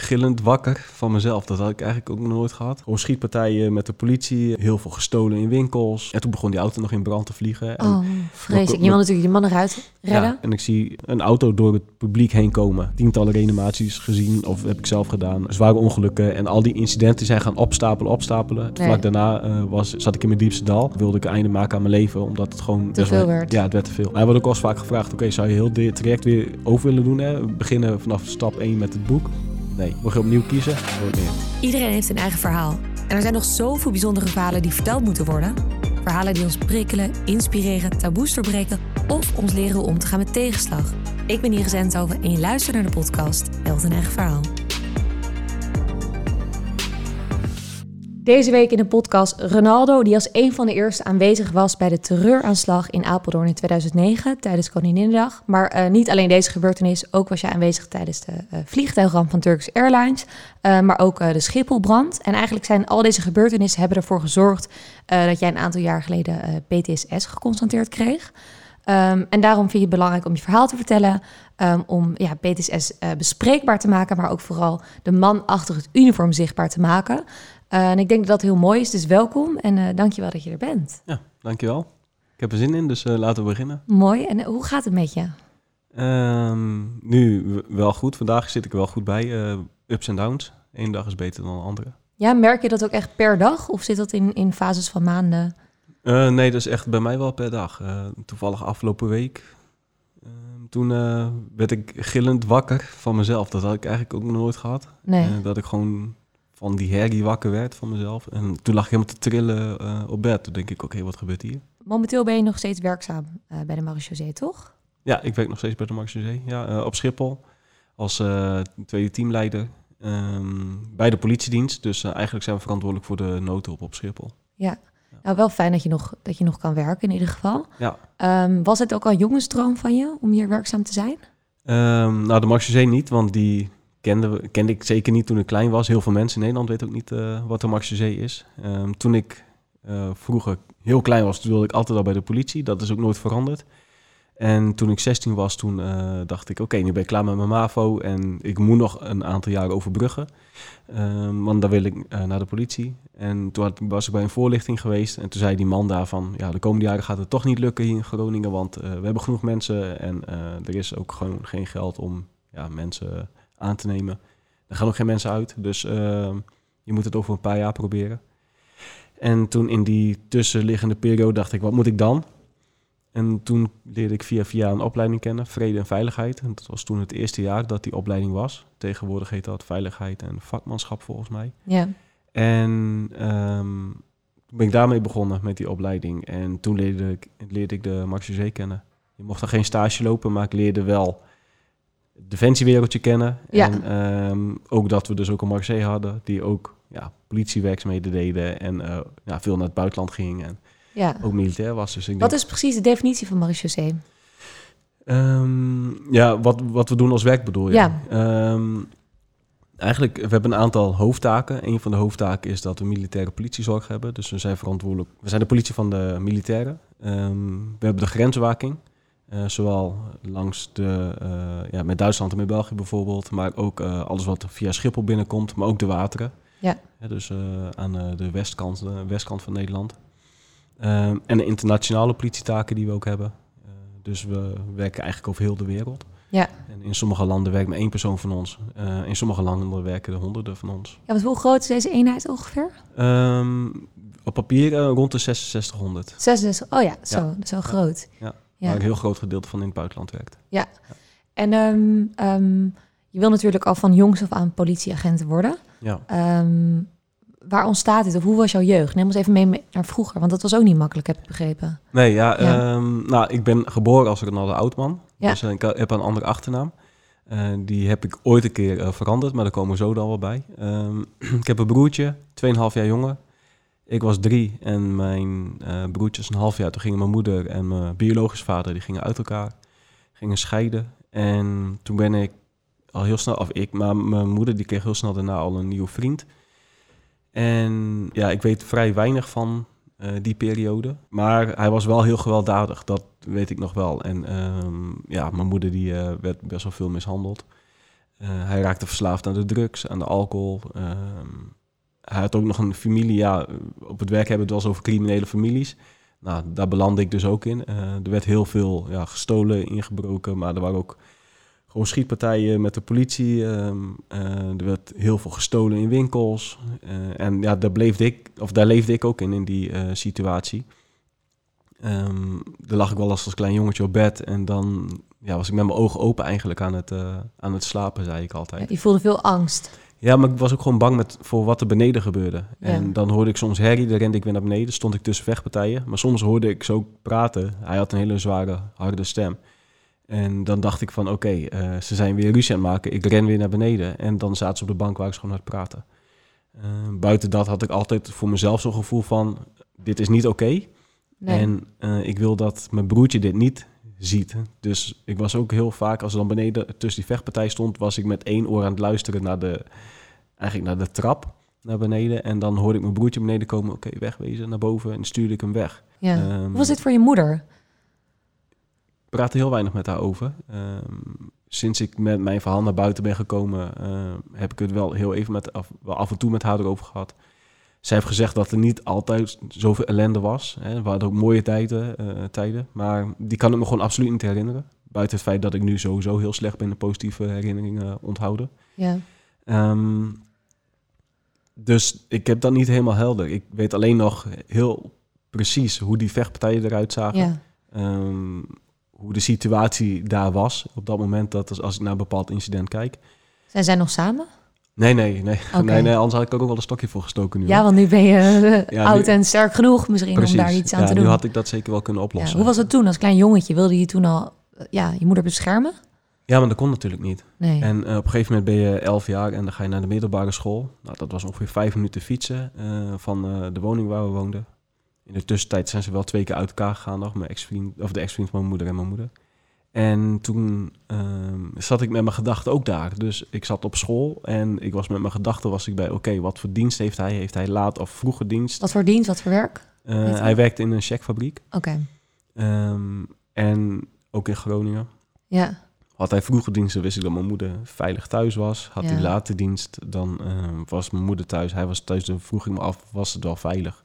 gillend wakker van mezelf. Dat had ik eigenlijk ook nog nooit gehad. Gewoon schietpartijen met de politie, heel veel gestolen in winkels. En toen begon die auto nog in brand te vliegen. En, Oh, vreselijk. Je wil natuurlijk je man eruit redden. ja, en ik zie een auto door het publiek heen komen. Tientallen reanimaties gezien, of heb ik zelf gedaan. Zware ongelukken en al die incidenten zijn gaan opstapelen, opstapelen. Nee. Vlak daarna eh, was, zat ik in mijn diepste dal. Wilde ik een einde maken aan mijn leven, omdat het gewoon... best veel werd. Ja, het werd te veel. Hij wordt ook al vaak gevraagd, oké, zou je heel dit traject weer over willen doen? Hè? Beginnen vanaf stap 1 met het boek. Nee, mocht je opnieuw kiezen? Nooit. Iedereen heeft een eigen verhaal. En er zijn nog zoveel bijzondere verhalen die verteld moeten worden. Verhalen die ons prikkelen, inspireren, taboes doorbreken of ons leren om te gaan met tegenslag. Ik ben Iris Enthoven en je luistert naar de podcast Held een eigen verhaal. Deze week in de podcast Ronaldo, die als een van de eerste aanwezig was bij de terreuraanslag in Apeldoorn in 2009 tijdens Koninginnedag. Maar eh, niet alleen deze gebeurtenis, ook was je aanwezig tijdens de eh, vliegtuigramp van Turkish Airlines, eh, maar ook de Schipholbrand. En eigenlijk zijn al deze gebeurtenissen hebben ervoor gezorgd dat jij een aantal jaar geleden PTSS geconstateerd kreeg. Ehm, en daarom vind je het belangrijk om je verhaal te vertellen, ehm, om ja, PTSS bespreekbaar te maken, maar ook vooral de man achter het uniform zichtbaar te maken. Uh, en ik denk dat dat heel mooi is, dus welkom en uh, dankjewel dat je er bent. Ja, dankjewel. Ik heb er zin in, dus uh, laten we beginnen. Mooi. En hoe gaat het met je? Um, nu wel goed. Vandaag zit ik wel goed bij. Uh, ups en downs. Eén dag is beter dan de andere. Ja, merk je dat ook echt per dag? Of zit dat in, in fases van maanden? Uh, nee, dat is echt bij mij wel per dag. Uh, toevallig afgelopen week. Uh, toen werd ik gillend wakker van mezelf. Dat had ik eigenlijk ook nog nooit gehad. Nee. dat ik gewoon van die herrie wakker werd van mezelf. En toen lag ik helemaal te trillen op bed. Toen denk ik, oké, okay, wat gebeurt hier? Momenteel ben je nog steeds werkzaam bij de Marechaussee, toch? Ja, ik werk nog steeds bij de Marechaussee. Ja, op Schiphol. Als tweede teamleider. Um, bij de politiedienst. Dus eigenlijk zijn we verantwoordelijk voor de noodhulp op Schiphol. Ja. Nou, wel fijn dat je nog, dat je nog kan werken in ieder geval. Ja. Um, was het ook al jongensdroom van je om hier werkzaam te zijn? Um, nou, de Marchezee niet, want die kende, kende ik zeker niet toen ik klein was. Heel veel mensen in Nederland weten ook niet uh, wat de Marchezee is. Um, toen ik uh, vroeger heel klein was, wilde ik altijd al bij de politie. Dat is ook nooit veranderd. En toen ik 16 was, toen uh, dacht ik, oké, nu ben ik klaar met mijn MAVO en ik moet nog een aantal jaar overbruggen. Um, want dan wil ik naar de politie. En toen was ik bij een voorlichting geweest en toen zei die man daar van, ja, de komende jaren gaat het toch niet lukken hier in Groningen, want we hebben genoeg mensen en er is ook gewoon geen geld om ja, mensen aan te nemen. Er gaan ook geen mensen uit, dus je moet het over een paar jaar proberen. En toen in die tussenliggende periode dacht ik, wat moet ik dan? En toen leerde ik via via een opleiding kennen, Vrede en Veiligheid. En dat was toen het eerste jaar dat die opleiding was. Tegenwoordig heet dat Veiligheid en Vakmanschap volgens mij. Ja. En um, toen ben ik daarmee begonnen met die opleiding. En toen leerde ik, leerde ik de Marchezee kennen. Je mocht dan geen stage lopen, maar ik leerde wel defensiewereldje kennen. Ja. En um, ook dat we dus ook een Marchezee hadden, die ook ja, politiewerkzaamheden deden en uh, ja, veel naar het buitenland ging. En, ja. ook militair was. Dus ik Wat denk, is precies de definitie van marechaussee? um, ja, wat, wat we doen als werk bedoel je? Ja. Um, eigenlijk, we hebben een aantal hoofdtaken. Een van de hoofdtaken is dat we militaire politiezorg hebben. Dus we zijn verantwoordelijk. We zijn de politie van de militairen. We hebben de grenswaking. Uh, zowel langs de, uh, ja, met Duitsland en met België bijvoorbeeld. Maar ook uh, alles wat via Schiphol binnenkomt. Maar ook de wateren. Ja. dus aan de westkant, de westkant van Nederland. Um, en de internationale politietaken die we ook hebben. Dus we werken eigenlijk over heel de wereld. Ja. En in sommige landen werkt maar één persoon van ons. Uh, in sommige landen werken er honderden van ons. Ja, wat hoe groot is deze eenheid ongeveer? Um, op papier uh, rond de 6600. 66, oh ja, zo, Ja. zo groot. Ja. Ja. Waar een heel groot gedeelte van in het buitenland werkt. Ja. En um, um, je wil natuurlijk al van jongs af aan politieagent worden. Ja. Um, waar ontstaat dit? Of hoe was jouw jeugd? Neem ons even mee naar vroeger, want dat was ook niet makkelijk, heb ik begrepen. Nee, ja, Ja. Um, nou, ik ben geboren als Ronaldo Oudman. Ja. Dus uh, ik heb een andere achternaam. Uh, die heb ik ooit een keer uh, veranderd, maar daar komen we zo dan wel bij. Um, ik heb een broertje, 2,5 jaar jonger. Ik was drie en mijn uh, broertje is een half jaar. Toen gingen mijn moeder en mijn biologisch vader die gingen uit elkaar, gingen scheiden. En toen ben ik al heel snel, of ik, maar mijn moeder die kreeg heel snel daarna al een nieuwe vriend. En ja, ik weet vrij weinig van uh, die periode. Maar hij was wel heel gewelddadig, dat weet ik nog wel. En um, ja, mijn moeder die uh, werd best wel veel mishandeld. Eh, hij raakte verslaafd aan de drugs, aan de alcohol. Ehm, hij had ook nog een familie. Ja, op het werk hebben het wel eens over criminele families. Nou, daar belandde ik dus ook in. Eh, er werd heel veel ja, gestolen, ingebroken, maar er waren ook gewoon schietpartijen met de politie. Ehm, eh, er werd heel veel gestolen in winkels. Eh, en ja, daar, bleef ik, of daar leefde ik ook in, in die situatie. Um, daar lag ik wel als, als klein jongetje op bed en dan ja, was ik met mijn ogen open eigenlijk aan het, aan het slapen, zei ik altijd. je voelde veel angst. Ja, maar ik was ook gewoon bang met, voor wat er beneden gebeurde. En dan hoorde ik soms herrie, dan rende ik weer naar beneden, stond ik tussen vechtpartijen. Maar soms hoorde ik zo praten. Hij had een hele zware, harde stem. En dan dacht ik van, oké, eh, ze zijn weer ruzie aan het maken. Ik ren weer naar beneden. En dan zaten ze op de bank waar ik gewoon aan het praten. Uh, buiten dat had ik altijd voor mezelf zo'n gevoel van, dit is niet oké. Nee. En uh, ik wil dat mijn broertje dit niet ziet. Dus ik was ook heel vaak, als er dan beneden tussen die vechtpartij stond, was ik met één oor aan het luisteren naar de, eigenlijk naar de trap naar beneden. En dan hoorde ik mijn broertje beneden komen, oké, wegwezen, naar boven. En stuurde ik hem weg. Ja. Hoe was dit voor je moeder? Ik praatte heel weinig met haar over. Ehm, sinds ik met mijn verhaal naar buiten ben gekomen, uh, heb ik het wel heel even met, af, wel af en toe met haar erover gehad. Zij heeft gezegd dat er niet altijd zoveel ellende was. Hè. We hadden ook mooie tijden, uh, tijden, maar die kan ik me gewoon absoluut niet herinneren. Buiten het feit dat ik nu sowieso heel slecht ben in positieve herinneringen onthouden. Ja. Um, dus ik heb dat niet helemaal helder. Ik weet alleen nog heel precies hoe die vechtpartijen eruit zagen. Ja. Um, hoe de situatie daar was op dat moment, dat als ik naar een bepaald incident kijk. Zijn zij nog samen? Nee, nee, nee. nee, nee. Anders had ik ook wel een stokje voor gestoken nu. Ja, want nu ben je uh, oud en sterk genoeg misschien om daar iets aan ja, te doen. nu had ik dat zeker wel kunnen oplossen. hoe was het toen als klein jongetje? Wilde je toen al uh, ja, je moeder beschermen? Ja, maar dat kon natuurlijk niet. Nee. En uh, op een gegeven moment ben je elf jaar en dan ga je naar de middelbare school. Nou, dat was ongeveer vijf minuten fietsen van de woning waar we woonden. In de tussentijd zijn ze wel twee keer uit elkaar gegaan nog. Mijn ex-vriend, of de ex-vriend van mijn moeder en mijn moeder. En toen ehm, zat ik met mijn gedachten ook daar. Dus ik zat op school en ik was met mijn gedachten was ik bij... oké, wat voor dienst heeft hij? Heeft hij laat of vroege dienst? Wat voor dienst? Wat voor werk? Uh, hij werkte in een checkfabriek. Oké. Um, en ook in Groningen. Ja. Had hij vroege diensten, wist ik dat mijn moeder veilig thuis was. Had ja. hij late dienst, dan uh, was mijn moeder thuis. Hij was thuis, dan vroeg ik me af, was het wel veilig?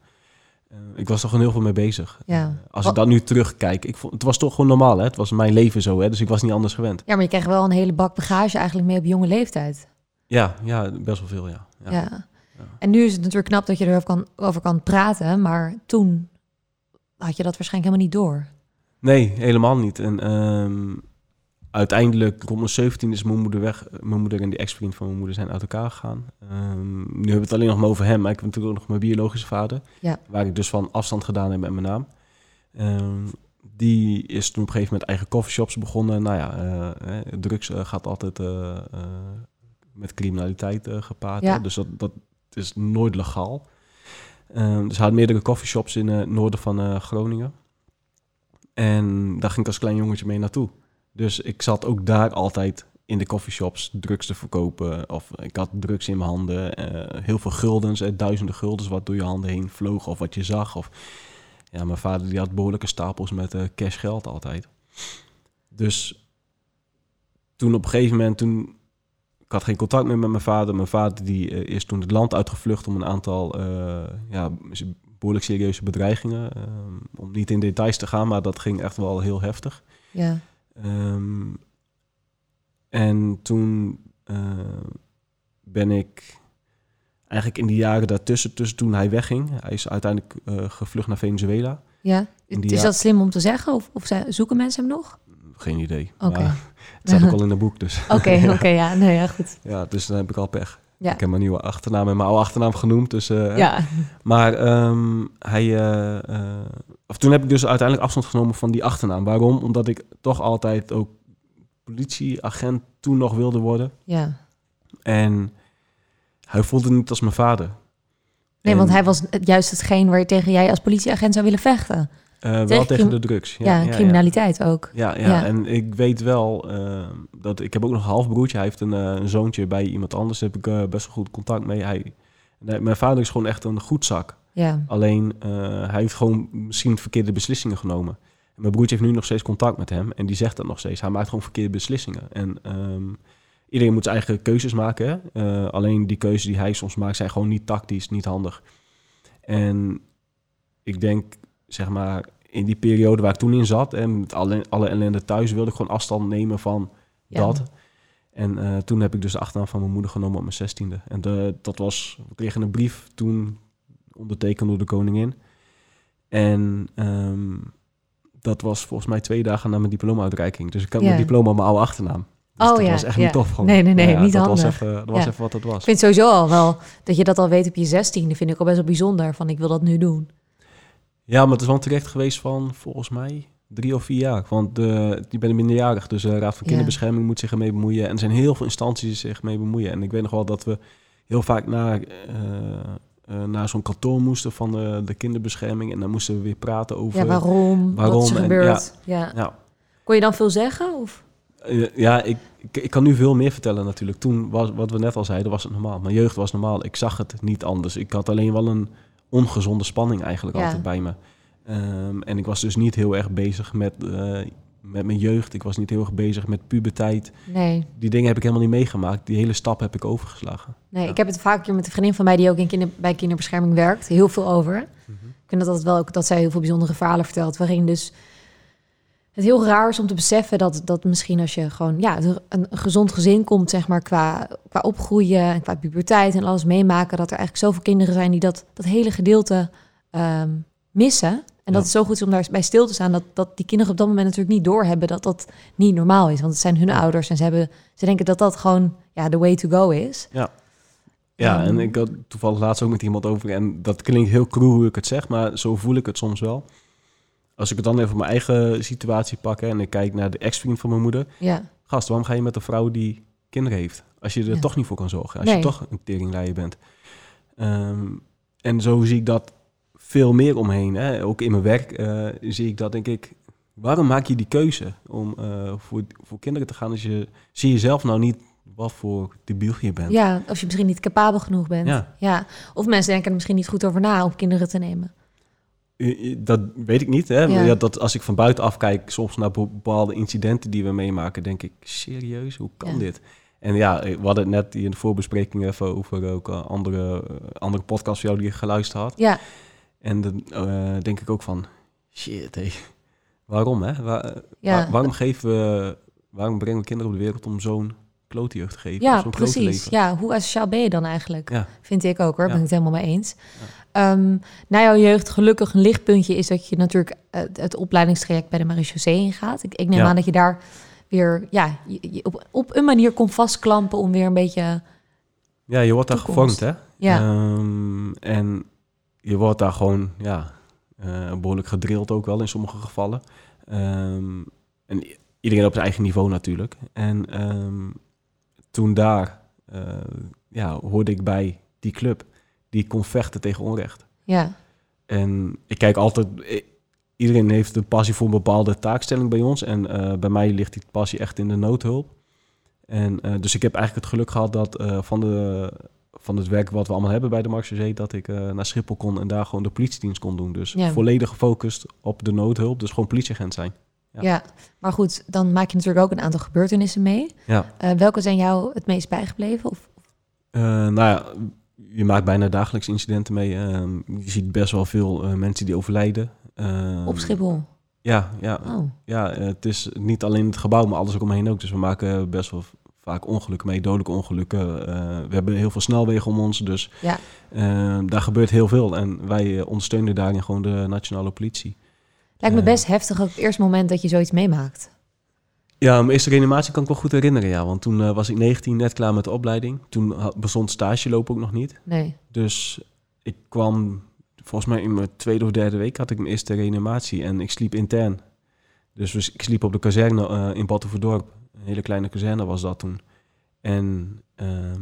Uh, ik was er gewoon heel veel mee bezig. Ja. Uh, als ik dan nu terugkijk, ik vond, het was toch gewoon normaal. Hè? Het was mijn leven zo, hè? dus ik was niet anders gewend. Ja, maar je kreeg wel een hele bak bagage eigenlijk mee op jonge leeftijd. Ja, ja best wel veel, ja. Ja. ja. ja. En nu is het natuurlijk knap dat je erover kan, over kan praten, maar toen had je dat waarschijnlijk helemaal niet door. Nee, helemaal niet. En um, uiteindelijk, rond mijn 17 is mijn moeder weg. Mijn moeder en die ex-vriend van mijn moeder zijn uit elkaar gegaan. Um, nu hebben we het alleen nog maar over hem, maar ik heb natuurlijk ook nog mijn biologische vader. Ja. Waar ik dus van afstand gedaan heb met mijn naam. Um, die is toen op een gegeven moment eigen coffeeshops begonnen. Nou ja, uh, drugs uh, gaat altijd uh, met criminaliteit gepaard. Ja. Dus dat, dat is nooit legaal. Um, dus hij had meerdere coffeeshops in het noorden van Groningen. En daar ging ik als klein jongetje mee naartoe. Dus ik zat ook daar altijd in de coffeeshops drugs te verkopen. Of ik had drugs in mijn handen. Uh, heel veel guldens, uh, duizenden guldens wat door je handen heen vloog. Of wat je zag. Of, ja, mijn vader die had behoorlijke stapels met uh, cash geld altijd. Dus toen op een gegeven moment, toen, ik had geen contact meer met mijn vader. Mijn vader die is toen het land uitgevlucht om een aantal ja, behoorlijk serieuze bedreigingen. om niet in details te gaan, maar dat ging echt wel heel heftig. Ja. Um, en toen uh, ben ik eigenlijk in die jaren daartussen, tussen toen hij wegging, hij is uiteindelijk uh, gevlucht naar Venezuela. Ja, is dat slim om te zeggen? Of, of zoeken mensen hem nog? Geen idee. Oké. Okay. Het staat ook al in een boek, dus. Oké, oké, okay, ja, nee, ja, goed. Ja, dus dan heb ik al pech. Ja. Ik heb mijn nieuwe achternaam en mijn oude achternaam genoemd. Dus, uh, ja. Maar um, hij, uh, uh, of toen heb ik dus uiteindelijk afstand genomen van die achternaam. Waarom? Omdat ik toch altijd ook politieagent toen nog wilde worden. Ja. En hij voelde niet als mijn vader. Nee, en, want hij was juist hetgeen waar je tegen jij als politieagent zou willen vechten. Uh, wel tegen, tegen de drugs. Ja, ja criminaliteit ja. ook. Ja, ja, en ik weet wel uh, dat ik heb ook nog een halfbroertje. Hij heeft een, uh, een zoontje bij iemand anders. Daar heb ik best wel goed contact mee. Hij, mijn vader is gewoon echt een goed zak. Ja. Alleen hij heeft gewoon misschien verkeerde beslissingen genomen. En mijn broertje heeft nu nog steeds contact met hem. En die zegt dat nog steeds. Hij maakt gewoon verkeerde beslissingen. En um, iedereen moet zijn eigen keuzes maken. Eh, alleen die keuzes die hij soms maakt zijn gewoon niet tactisch, niet handig. En ik denk, zeg maar, in die periode waar ik toen in zat en met alle, alle ellende thuis, wilde ik gewoon afstand nemen van Ja. dat. En eh, toen heb ik dus de achternaam van mijn moeder genomen op mijn zestiende. En de, dat was, we kregen een brief toen ondertekend door de koningin. En ehm, dat was volgens mij twee dagen na mijn diploma-uitreiking. Dus ik had Ja. mijn diploma mijn oude achternaam. Dus Oh dat ja, was echt ja. niet tof. Gewoon. Nee, nee, nee, Maar ja, niet dat Was handig. even, dat was even wat het was. Ik vind sowieso al wel dat je dat al weet op je zestiende, vind ik al best wel bijzonder. Van ik wil dat nu doen. Ja, maar het is wel een terecht geweest van volgens mij drie of vier jaar. Want de, die ben minderjarig, dus de Raad van. Kinderbescherming moet zich ermee bemoeien. En er zijn heel veel instanties die zich mee bemoeien. En ik weet nog wel dat we heel vaak naar, eh, eh, naar zo'n kantoor moesten van de, de kinderbescherming. En dan moesten we weer praten over... Ja, waarom? waarom Wat is en- gebeurd? Ja. Ja, Kon je dan veel zeggen? Of? Eh, ja ik, ik, ik kan nu veel meer vertellen natuurlijk. Toen was, wat we net al zeiden, was het normaal. Mijn jeugd was normaal. Ik zag het niet anders. Ik had alleen wel een ongezonde spanning eigenlijk altijd bij me. Ehm, en ik was dus niet heel erg bezig met, eh, met mijn jeugd. Ik was niet heel erg bezig met puberteit. Nee. Die dingen heb ik helemaal niet meegemaakt. Die hele stap heb ik overgeslagen. Nee, Ja. ik heb het vaak met een vriendin van mij die ook in kinder, bij kinderbescherming werkt. Heel veel over. Ik vind dat altijd wel ook dat zij heel veel bijzondere verhalen vertelt. Waarin dus het heel raar is om te beseffen dat, dat misschien als je gewoon ja, een, een gezond gezin komt, zeg maar, qua, qua opgroeien en qua puberteit en alles meemaken, dat er eigenlijk zoveel kinderen zijn die dat, dat hele gedeelte ehm, missen. En dat Ja. het zo goed is om daarbij stil te staan dat, dat die kinderen op dat moment natuurlijk niet doorhebben dat dat niet normaal is. Want het zijn hun ouders en ze, hebben, ze denken dat dat gewoon ja, the way to go is. Ja, Ehm. en ik had toevallig laatst ook met iemand over. En dat klinkt heel cruel hoe ik het zeg, maar zo voel ik het soms wel. Als ik het dan even op mijn eigen situatie pak hè, en ik kijk naar de ex-vriend van mijn moeder. Ja, Gast, waarom ga je met een vrouw die kinderen heeft? Als je er Ja. toch niet voor kan zorgen. Als Nee. je toch een teringleier bent. Ehm, en zo zie ik dat veel meer omheen. Hè. Ook in mijn werk eh, zie ik dat, denk ik... Waarom maak je die keuze om eh, voor, voor kinderen te gaan... als je zie je zelf nou niet wat voor debiel je bent? ja, of je misschien niet capabel genoeg bent. Ja. Ja. Of mensen denken er misschien niet goed over na om kinderen te nemen. Dat weet ik niet. Hè? Ja. Ja. dat als ik van buitenaf kijk, soms naar bepaalde incidenten die we meemaken, denk ik, serieus, hoe kan dit? En ja, eh, we hadden het net in de voorbespreking even over ook andere, andere podcasts van jou die ik geluisterd had. Ja, En dan eh, denk ik ook van, shit, hé, waarom hè? Waar- eh, ja. waar- waarom geven we, waarom brengen we kinderen op de wereld om zo'n klote jeugd te geven? ja zo'n precies. leven? Ja, hoe asociaal ben je dan eigenlijk? Ja. Vind ik ook hoor, Ja. ben ik het helemaal mee eens. Ehm, na jouw jeugd, gelukkig een lichtpuntje is dat je natuurlijk eh, het opleidingstraject bij de marechaussee ingaat. Ik, ik neem aan dat je daar weer ja, je, op, op een manier kon vastklampen om weer een beetje... Ja, je wordt daar gevormd, hè? Ja, Ehm, en je wordt daar gewoon, ja, eh, behoorlijk gedrild ook wel in sommige gevallen. Ehm, en iedereen op zijn eigen niveau natuurlijk. En ehm, toen daar, eh, ja, hoorde ik bij die club die kon vechten tegen onrecht. ja, En ik kijk altijd, iedereen heeft een passie voor een bepaalde taakstelling bij ons. En eh, bij mij ligt die passie echt in de noodhulp. En dus ik heb eigenlijk het geluk gehad dat van, de, van het werk wat we allemaal hebben bij de Marseillais, dat ik eh, naar Schiphol kon en daar gewoon de politiedienst kon doen. Dus Ja. volledig gefocust op de noodhulp, dus gewoon politieagent zijn. ja. Ja. maar goed, dan maak je natuurlijk ook een aantal gebeurtenissen mee. Ja. Eh, welke zijn jou het meest bijgebleven? Of, Eh, nou ja, je maakt bijna dagelijks incidenten mee. Ehm, je ziet best wel veel mensen die overlijden. Ehm, op Schiphol? Ja, ja, Oh, Ja, het is niet alleen het gebouw, maar alles eromheen ook. Dus we maken best wel vaak ongelukken mee, dodelijke ongelukken. Eh, we hebben heel veel snelwegen om ons, dus Ja. eh, daar gebeurt heel veel. En wij eh, ondersteunen daarin gewoon de nationale politie. lijkt me best heftig ook het eerste moment dat je zoiets meemaakt. Ja, mijn eerste reanimatie kan ik wel goed herinneren, ja. Want toen was ik 19, net klaar met de opleiding. Toen had- bestond stage lopen ook nog niet. Nee. Dus ik kwam, volgens mij in mijn tweede of derde week had ik mijn eerste reanimatie. En ik sliep intern. Dus ik sliep op de kazerne in Battenverdorp. Een hele kleine kazerne was dat toen. En ehm,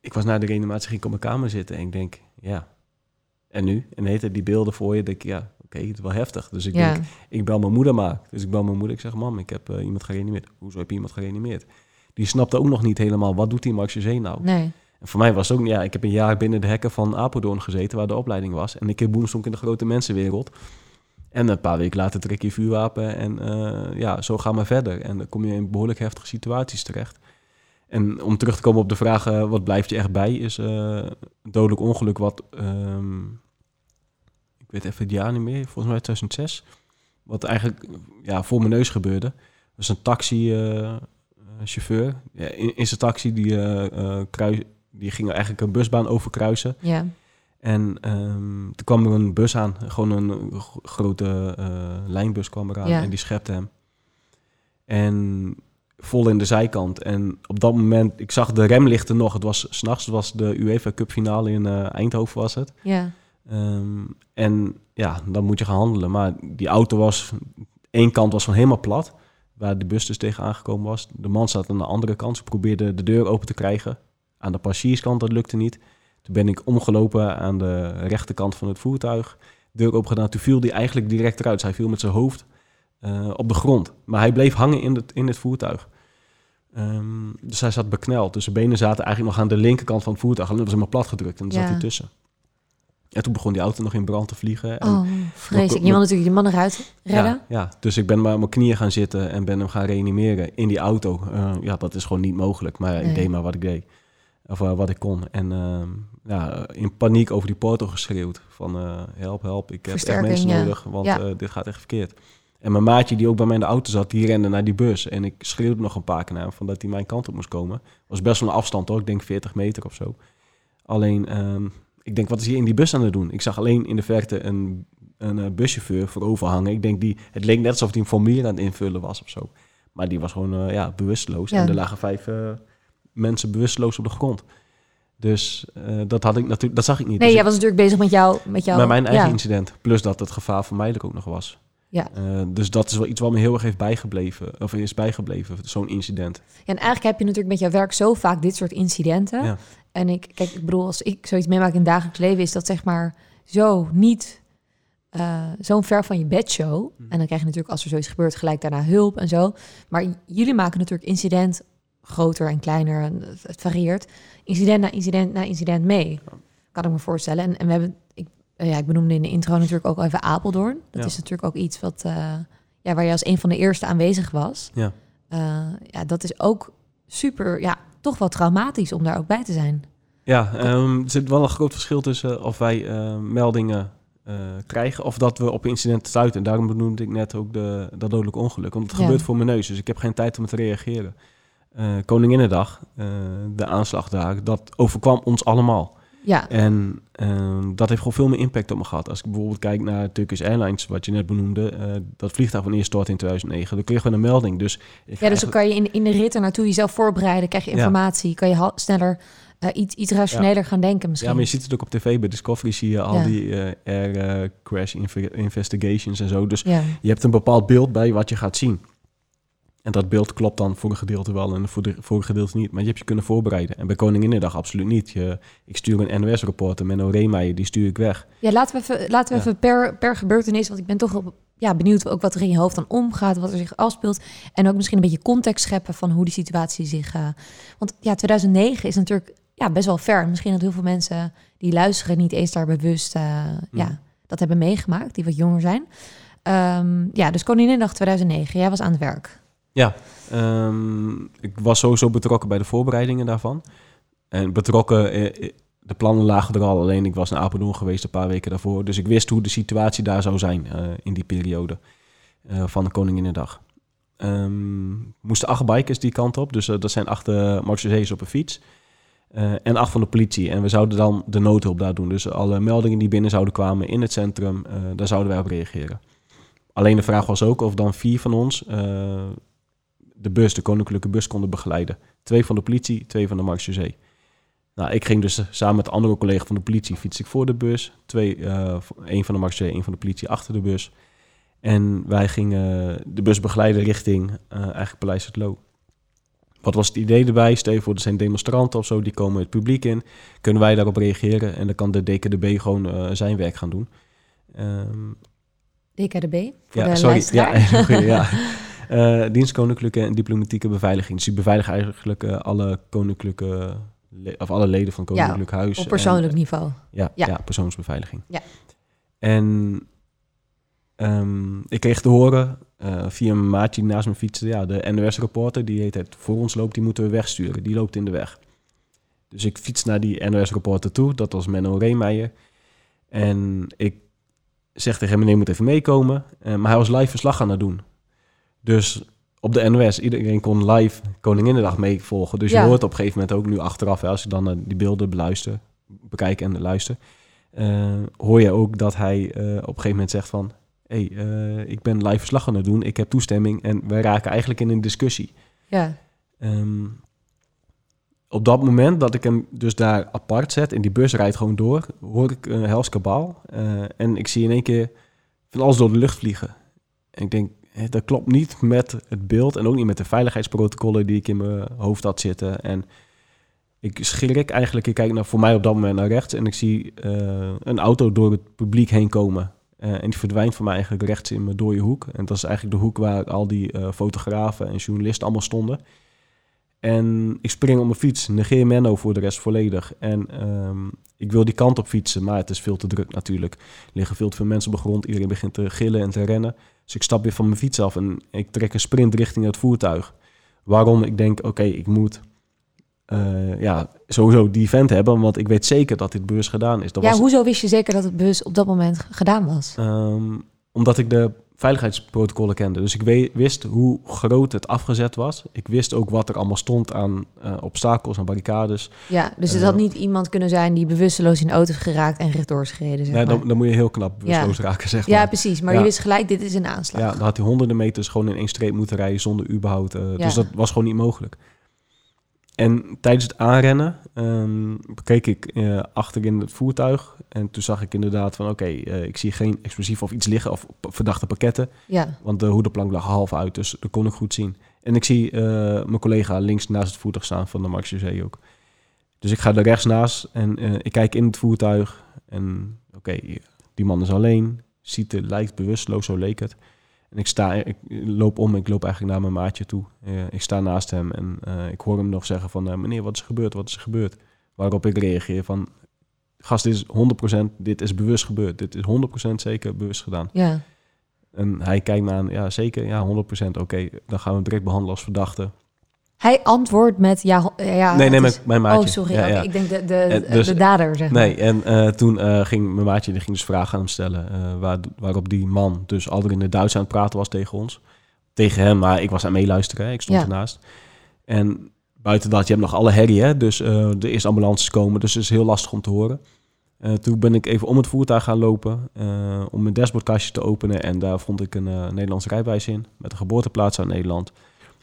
ik was na de reanimatie, ging ik op mijn kamer zitten. En ik denk, ja, en nu? En heet het die beelden voor je. denk ik, ja, oké, het is wel heftig. Dus ik ja. denk, ik bel mijn moeder maar. Dus ik bel mijn moeder. Ik zeg, mam, ik heb eh, iemand gereanimeerd. Hoezo heb je iemand gereanimeerd? Die snapte ook nog niet helemaal, wat doet die Marche nou? Nee. En voor mij was het ook, ja, ik heb een jaar binnen de hekken van Apeldoorn gezeten, waar de opleiding was. En ik heb boem stond ik in de grote mensenwereld. En een paar weken later trek je vuurwapen en eh, ja, zo gaan we verder. En dan kom je in behoorlijk heftige situaties terecht. En om terug te komen op de vraag, eh, wat blijft je echt bij, is een dodelijk ongeluk wat, ehm, ik weet even het jaar niet meer, volgens mij 2006, wat eigenlijk ja, voor mijn neus gebeurde. Was een taxichauffeur. ja, in, in zijn taxi, die, kruis, die ging eigenlijk een busbaan overkruisen. Ja. En ehm, toen kwam er een bus aan, gewoon een grote eh, lijnbus kwam eraan Ja. en die schepte hem. En vol in de zijkant. En op dat moment, ik zag de remlichten nog. Het was s'nachts, het was de UEFA Cup finale in eh, Eindhoven was het. Ja. Ehm, en ja, dan moet je gaan handelen. Maar die auto was, één kant was gewoon helemaal plat. Waar de bus dus tegen aangekomen was. De man zat aan de andere kant. Ze probeerde de deur open te krijgen. Aan de passagierskant, dat lukte niet. Toen ben ik omgelopen aan de rechterkant van het voertuig. Deur open gedaan. Toen viel hij eigenlijk direct eruit. Hij viel met zijn hoofd eh, op de grond. Maar hij bleef hangen in het, in het voertuig. Ehm, dus hij zat bekneld. Dus zijn benen zaten eigenlijk nog aan de linkerkant van het voertuig. Alleen dat was helemaal plat gedrukt. En daar Ja. zat hij tussen. En toen begon die auto nog in brand te vliegen. En Oh, vreselijk. Je wil natuurlijk die man eruit redden. ja, ja, dus ik ben maar op mijn knieën gaan zitten en ben hem gaan reanimeren in die auto. Eh, ja, dat is gewoon niet mogelijk. Maar Nee. ik deed maar wat ik deed. Of eh, wat ik kon. En ehm, ja, in paniek over die porto geschreeuwd. Van eh, help, help, ik heb echt mensen ja. nodig. Want Ja. eh, dit gaat echt verkeerd. En mijn maatje die ook bij mij in de auto zat, die rende naar die bus. En ik schreeuwde nog een paar keer naar hem van dat hij mijn kant op moest komen. was best wel een afstand hoor, ik denk 40 meter of zo. Alleen, ehm, ik denk, wat is hij in die bus aan het doen? Ik zag alleen in de verte een, een eh, buschauffeur voorover hangen. Ik denk, die, het leek net alsof hij een formulier aan het invullen was of zo. Maar die was gewoon ja, bewusteloos. Ja. En er lagen vijf mensen bewusteloos op de grond. Dus eh, dat, had ik natuurlijk, dat zag ik niet. Nee, Dus jij was natuurlijk bezig met jou. Met, jou, met mijn eigen ja. incident. Plus dat het gevaar voor mij er ook nog was. Ja. Eh, dus dat is wel iets wat me heel erg heeft bijgebleven. Of is bijgebleven, zo'n incident. Ja, en eigenlijk heb je natuurlijk met jouw werk zo vaak dit soort incidenten. Ja. En ik, kijk, ik bedoel, als ik zoiets meemaak in het dagelijks leven, is dat zeg maar zo niet eh, zo'n ver van je bedshow. Mhm. En dan krijg je natuurlijk, als er zoiets gebeurt, gelijk daarna hulp en zo. Maar jullie maken natuurlijk incident groter en kleiner. En het, varieert. Incident na incident na incident mee. Kan ik me voorstellen. En, en we hebben, ik, eh, ja, ik benoemde in de intro natuurlijk ook al even Apeldoorn. Dat Ja. is natuurlijk ook iets wat, eh, ja, waar je als een van de eerste aanwezig was. Ja. Eh, ja, dat is ook super, ja, toch wel traumatisch om daar ook bij te zijn. Ja, ehm, er zit wel een groot verschil tussen of wij meldingen krijgen of dat we op incidenten stuiten. En daarom benoemde ik net ook de, dat dodelijk ongeluk. Want het Ja. gebeurt voor mijn neus, dus ik heb geen tijd om te reageren. Eh Koninginnedag, eh, de aanslag daar, dat overkwam ons allemaal. Ja, En ehm, dat heeft gewoon veel meer impact op me gehad. Als ik bijvoorbeeld kijk naar Turkish Airlines, wat je net benoemde, eh, dat vliegtuig van eerst stort in 2009, dan kregen we een melding. Dus, ja dus eigenlijk- dan kan je in, in de rit er naartoe jezelf voorbereiden, krijg je Ja. informatie, kan je sneller iets, iets rationeler gaan denken misschien. Ja, maar je ziet het ook op tv. Bij Discovery zie je al Ja. die air crash inve- investigations en zo. Dus ja. je hebt een bepaald beeld bij wat je gaat zien. En dat beeld klopt dan voor een gedeelte wel en voor, de, voor een gedeelte niet. Maar je hebt je kunnen voorbereiden. En bij Koninginnedag absoluut niet. Je, ik stuur een NOS-reporter, Menno Reemeijer, die stuur ik weg. Ja, laten we even, laten we Ja. even per, per gebeurtenis, want ik ben toch wel, ja, benieuwd ook wat er in je hoofd dan omgaat, wat er zich afspeelt. En ook misschien een beetje context scheppen van hoe die situatie zich... eh, want ja, 2009 is natuurlijk ja, best wel ver. Misschien dat heel veel mensen die luisteren niet eens daar bewust eh, ja, dat hebben meegemaakt, die wat jonger zijn. Ehm, ja, dus Koninginnedag 2009, jij was aan het werk. Ja, ehm, ik was sowieso betrokken bij de voorbereidingen daarvan. En betrokken, eh, eh, de plannen lagen er al. Alleen ik was naar Apeldoorn geweest een paar weken daarvoor. Dus ik wist hoe de situatie daar zou zijn eh, in die periode van de Koninginnedag. Ehm moesten acht bikers die kant op. Dus dat zijn acht Marseillais op een fiets. En acht van de politie. En we zouden dan de noodhulp daar doen. Dus alle meldingen die binnen zouden kwamen in het centrum, daar zouden wij op reageren. Alleen de vraag was ook of dan vier van ons de bus, de koninklijke bus, konden begeleiden. Twee van de politie, twee van de Marseillais. Nou, ik ging dus samen met de andere collega van de politie fiets ik voor de bus. Twee, uh, één van de Marseillais, één van de politie achter de bus. En wij gingen de bus begeleiden richting uh, eigenlijk Paleis het Loo. Wat was het idee erbij? Stel voor, er zijn demonstranten of zo, die komen het publiek in. Kunnen wij daarop reageren en dan kan de DKDB gewoon uh, zijn werk gaan doen. Um, DKDB? Voor ja, de sorry. Ja, ja. Uh, dienst Koninklijke en Diplomatieke Beveiliging. Dus die beveiligen eigenlijk uh, alle koninklijke... of alle leden van Koninklijk ja, Huis. op persoonlijk en, niveau. Ja, ja. Persoonsbeveiliging. Ja. En um, ik kreeg te horen eh, via een maatje die naast me fietste, ja, de NOS-reporter, die heet het voor ons loopt, die moeten we wegsturen. Die loopt in de weg. Dus ik fiets naar die NOS-reporter toe, dat was Menno Reemeijer. En ik zeg tegen hem, meneer, moet even meekomen. Eh, maar hij was live verslag aan het doen. Dus op de NOS, iedereen kon live Koninginnedag meevolgen. Dus Ja. je hoort op een gegeven moment ook nu achteraf, hè, als je dan naar die beelden beluistert, bekijkt en luistert, eh, hoor je ook dat hij eh, op een gegeven moment zegt van, hé, hey, eh, ik ben live verslag aan het doen, ik heb toestemming en wij raken eigenlijk in een discussie. Ja. Ehm, op dat moment dat ik hem dus daar apart zet en die bus rijdt gewoon door, hoor ik een hels kabaal. eh, en ik zie in één keer van alles door de lucht vliegen. En ik denk, dat klopt niet met het beeld en ook niet met de veiligheidsprotocollen die ik in mijn hoofd had zitten. En ik schrik eigenlijk, ik kijk naar, voor mij op dat moment naar rechts en ik zie eh, een auto door het publiek heen komen. Eh, en die verdwijnt voor mij eigenlijk rechts in mijn dode hoek. En dat is eigenlijk de hoek waar al die eh, fotografen en journalisten allemaal stonden. En ik spring op mijn fiets, negeer Menno voor de rest volledig. En ehm, ik wil die kant op fietsen, maar het is veel te druk natuurlijk. Er liggen veel te veel mensen op de grond, iedereen begint te gillen en te rennen. Dus ik stap weer van mijn fiets af en ik trek een sprint richting het voertuig. Waarom? Ik denk, oké, ik moet eh, ja, sowieso die vent hebben, want ik weet zeker dat dit beurs gedaan is. Dat ja, was, hoezo wist je zeker dat het bewust op dat moment gedaan was? Ehm, omdat ik de veiligheidsprotocollen kende. Dus ik wist hoe groot het afgezet was. Ik wist ook wat er allemaal stond aan eh, obstakels en barricades. Ja, dus het Eh, had niet iemand kunnen zijn die bewusteloos in de auto is geraakt en rechtdoor is gereden. Zeg Nee, maar. dan, dan moet je heel knap bewusteloos raken, zeg Ja, maar. precies. Maar Ja. je wist gelijk, dit is een aanslag. Ja, dan had hij honderden meters gewoon in één streep moeten rijden zonder überhaupt. eh, Ja. Dus dat was gewoon niet mogelijk. En tijdens het aanrennen ehm, keek ik eh, achter in het voertuig. En toen zag ik inderdaad van oké, eh, ik zie geen explosief of iets liggen of verdachte pakketten. Ja. Want de hoedenplank lag half uit, dus dat kon ik goed zien. En ik zie eh, mijn collega links naast het voertuig staan van de Max José ook. Dus ik ga er rechts naast en eh, ik kijk in het voertuig. En oké, die man is alleen. Ziet er, lijkt bewusteloos, zo leek het. En ik sta, ik loop om, ik loop eigenlijk naar mijn maatje toe. Eh, ik sta naast hem en eh, ik hoor hem nog zeggen van... eh, meneer, wat is er gebeurd? Wat is er gebeurd? Waarop ik reageer van... Gast, dit is 100%, dit is bewust gebeurd. Dit is 100% zeker bewust gedaan. Ja. En hij kijkt me aan, ja zeker, ja 100%, oké, dan gaan we hem direct behandelen als verdachte. Hij antwoordt met ja. ja nee, nee, mijn, is- mijn maatje. Oh, sorry. Ja, oké, ja. Ik denk de, de, En dus- de dader, zeg maar. Nee, en eh, toen eh, ging mijn maatje die ging dus vragen aan hem stellen, eh, waar, waarop die man dus al in het Duits aan het praten was tegen ons. Tegen hem, maar ik was aan het meeluisteren, hè, ik stond ernaast. En buiten dat, je hebt nog alle herrie, hè, dus er is ambulances komen, dus het is heel lastig om te horen. Toen ben ik even om het voertuig gaan lopen om mijn dashboardkastje te openen. En daar vond ik een eh Nederlands rijbewijs in met een geboorteplaats uit Nederland.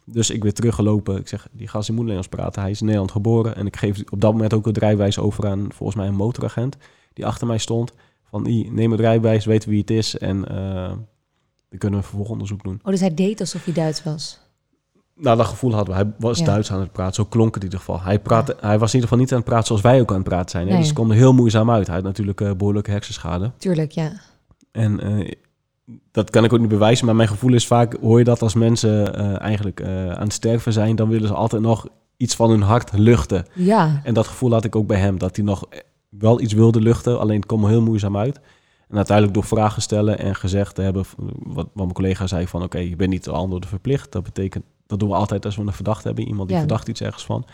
Dus ik weer teruggelopen. Ik zeg, die gast die moet Nederlands praten. Hij is in Nederland geboren. En ik geef op dat moment ook het rijbewijs over aan volgens mij een motoragent die achter mij stond. Van, die, neem het rijbewijs, weet wie het is en eh, dan kunnen we vervolgonderzoek doen. Oh, dus hij deed alsof hij Duits was. Nou, dat gevoel hadden we. Hij was Ja. Duits aan het praten. Zo klonk het in ieder geval. Hij, praatte, hij was in ieder geval niet aan het praten zoals wij ook aan het praten zijn. Hè? Nee. Dus het kwam er heel moeizaam uit. Hij had natuurlijk eh, behoorlijke hersenschade. Tuurlijk, ja. En eh, dat kan ik ook niet bewijzen, maar mijn gevoel is vaak, hoor je dat als mensen eh, eigenlijk eh, aan het sterven zijn, dan willen ze altijd nog iets van hun hart luchten. Ja. En dat gevoel had ik ook bij hem, dat hij nog wel iets wilde luchten, alleen het kwam heel moeizaam uit. En uiteindelijk door vragen stellen en gezegd te hebben, wat, wat mijn collega zei van, oké, je bent niet de antwoorden verplicht. Dat betekent, dat doen we altijd als we een verdachte hebben, iemand die Ja. verdacht iets ergens van.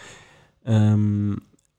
Ehm,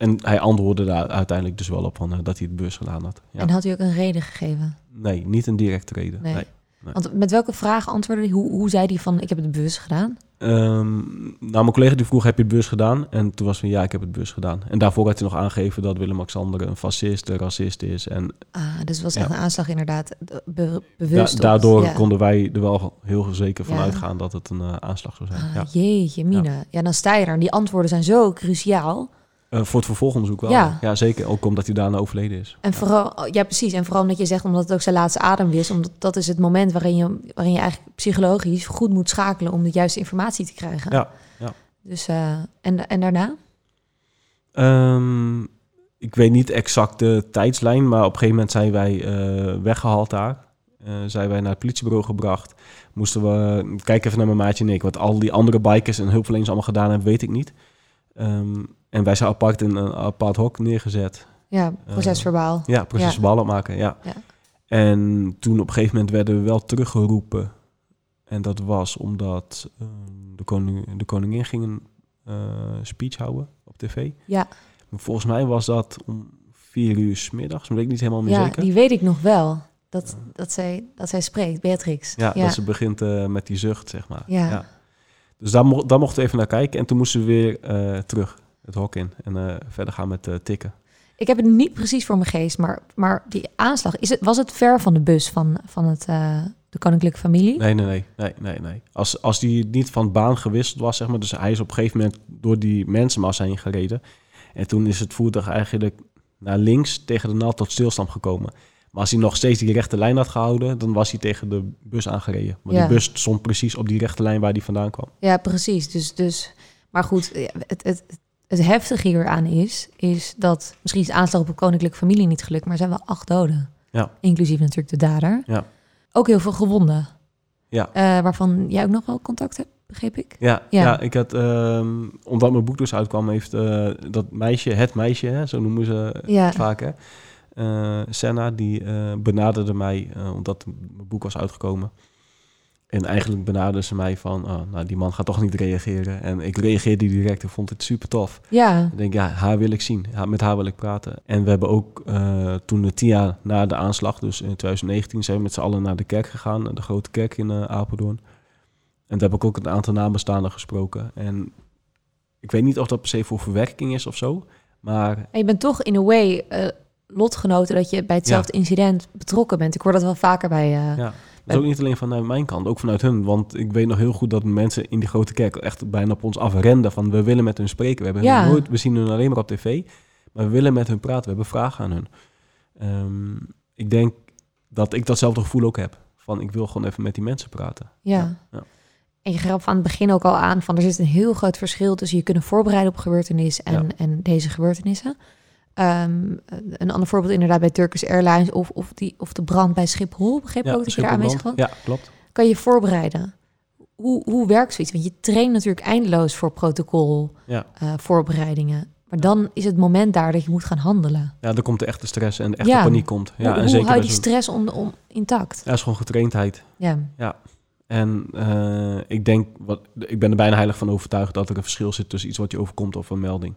en hij antwoordde daar uiteindelijk dus wel op van, eh, dat hij het beurs gedaan had. Ja. En had hij ook een reden gegeven? Nee, niet een directe reden. Nee. nee. Want met welke vraag antwoordde hij? Hoe, hoe zei hij van, ik heb het bewust gedaan? Ehm, nou, mijn collega die vroeg, heb je het bus gedaan? En toen was van, ja, ik heb het bus gedaan. En daarvoor had hij nog aangegeven dat Willem-Alexander een fascist, een racist is. En Ah, dus het was Ja. echt een aanslag inderdaad. Be- da- bewust. daardoor ja. konden wij er wel heel zeker van Ja. uitgaan dat het een eh, aanslag zou zijn. Ah, ja. Jeetje, Mina. Ja. dan sta je daar. En die antwoorden zijn zo cruciaal. Eh, voor het vervolgonderzoek wel. Ja. Ja. zeker. Ook omdat hij daarna overleden is. En Ja. vooral, ja precies. En vooral omdat je zegt, omdat het ook zijn laatste adem is. Omdat dat is het moment waarin je, waarin je eigenlijk psychologisch goed moet schakelen om de juiste informatie te krijgen. Ja, ja. Dus, eh, en, en daarna? Ehm, ik weet niet exact de tijdslijn, maar op een gegeven moment zijn wij eh, weggehaald daar. Zijn wij naar het politiebureau gebracht. Moesten we, kijk even naar mijn maatje en ik, wat al die andere bikers en hulpverleners allemaal gedaan hebben, weet ik niet. Ehm, en wij zijn apart in een apart hok neergezet. Ja, procesverbaal. Ja, precies, Ja. ballen opmaken, ja. Ja. En toen op een gegeven moment werden we wel teruggeroepen. En dat was omdat eh, de, koning, de koningin ging een eh, speech houden op tv. Ja, Maar Volgens mij was dat om vier uur 's middags, maar weet ik niet helemaal meer ja zeker. die weet ik nog wel. Dat, dat, zij, dat zij spreekt, Beatrix. Ja, ja. dat ze begint eh, met die zucht, zeg maar. Ja. Dus daar, mo daar mochten we even naar kijken. En toen moesten we weer eh, terug het hok in en eh, verder gaan met eh, tikken. Ik heb het niet precies voor mijn geest, maar, maar die aanslag, is het, was het ver van de bus van, van het, eh, de koninklijke familie? Nee, nee, nee, nee, nee, nee. Als, als die niet van baan gewisseld was, zeg maar, dus hij is op een gegeven moment door die mensenmassa heen gereden. En toen is het voertuig eigenlijk naar links tegen de naald tot stilstand gekomen. Maar als hij nog steeds die rechte lijn had gehouden, dan was hij tegen de bus aangereden. Want Ja. die bus stond precies op die rechte lijn waar die vandaan kwam. Ja, precies. Dus, dus, maar goed, het, het, het heftige hieraan is, is dat misschien is aanslag op een koninklijke familie niet gelukt, maar er zijn wel acht doden. Ja. Inclusief natuurlijk de dader. Ja. Ook heel veel gewonden, Ja. eh, waarvan jij ook nog wel contact hebt, begreep ik. Ja, Ja. ja. ik had, ehm, omdat mijn boek dus uitkwam, heeft eh, dat meisje, het meisje, hè, zo noemen ze Ja. het vaak, hè, eh, Senna, die benaderde mij, omdat mijn boek was uitgekomen. En eigenlijk benaderde ze mij van, oh, nou, die man gaat toch niet reageren. En ik reageerde direct en vond het super tof. Ja, Ik denk, ja, haar wil ik zien. Met haar wil ik praten. En we hebben ook eh, toen de tien jaar na de aanslag, dus in 2019, zijn we met z'n allen naar de kerk gegaan. De grote kerk in eh, Apeldoorn. En daar heb ik ook een aantal nabestaanden gesproken. En ik weet niet of dat per se voor verwerking is of zo. Maar en je bent toch in a way eh, lotgenoten dat je bij hetzelfde incident betrokken bent. Ik hoor dat wel vaker bij... ja, dat is ook niet alleen vanuit mijn kant, ook vanuit hun. Want ik weet nog heel goed dat mensen in die grote kerk echt bijna op ons afrenden. Van we willen met hun spreken. We, hebben Ja. nooit, we zien hun alleen maar op tv. Maar we willen met hun praten. We hebben vragen aan hun. Ehm, ik denk dat ik datzelfde gevoel ook heb. Van ik wil gewoon even met die mensen praten. Ja. ja. En je gaf aan het begin ook al aan van er zit een heel groot verschil tussen je kunnen voorbereiden op gebeurtenissen en, en deze gebeurtenissen. Ehm, een ander voorbeeld inderdaad bij Turkish Airlines of, of, die, of de brand bij Schiphol. Begreep ook dat je daar aanwezig was? Ja, klopt. Kan je voorbereiden? Hoe, hoe werkt zoiets? Want je traint natuurlijk eindeloos voor protocol Ja. eh, voorbereidingen. Maar dan is het moment daar dat je moet gaan handelen. Ja, dan komt de echte stress en de echte Ja. paniek komt. Ja, hoe en hoe zeker hou je die stress om, om intact? Ja, het is gewoon getraindheid. Ja. En eh, ik denk, wat, ik ben er bijna heilig van overtuigd dat er een verschil zit tussen iets wat je overkomt of een melding.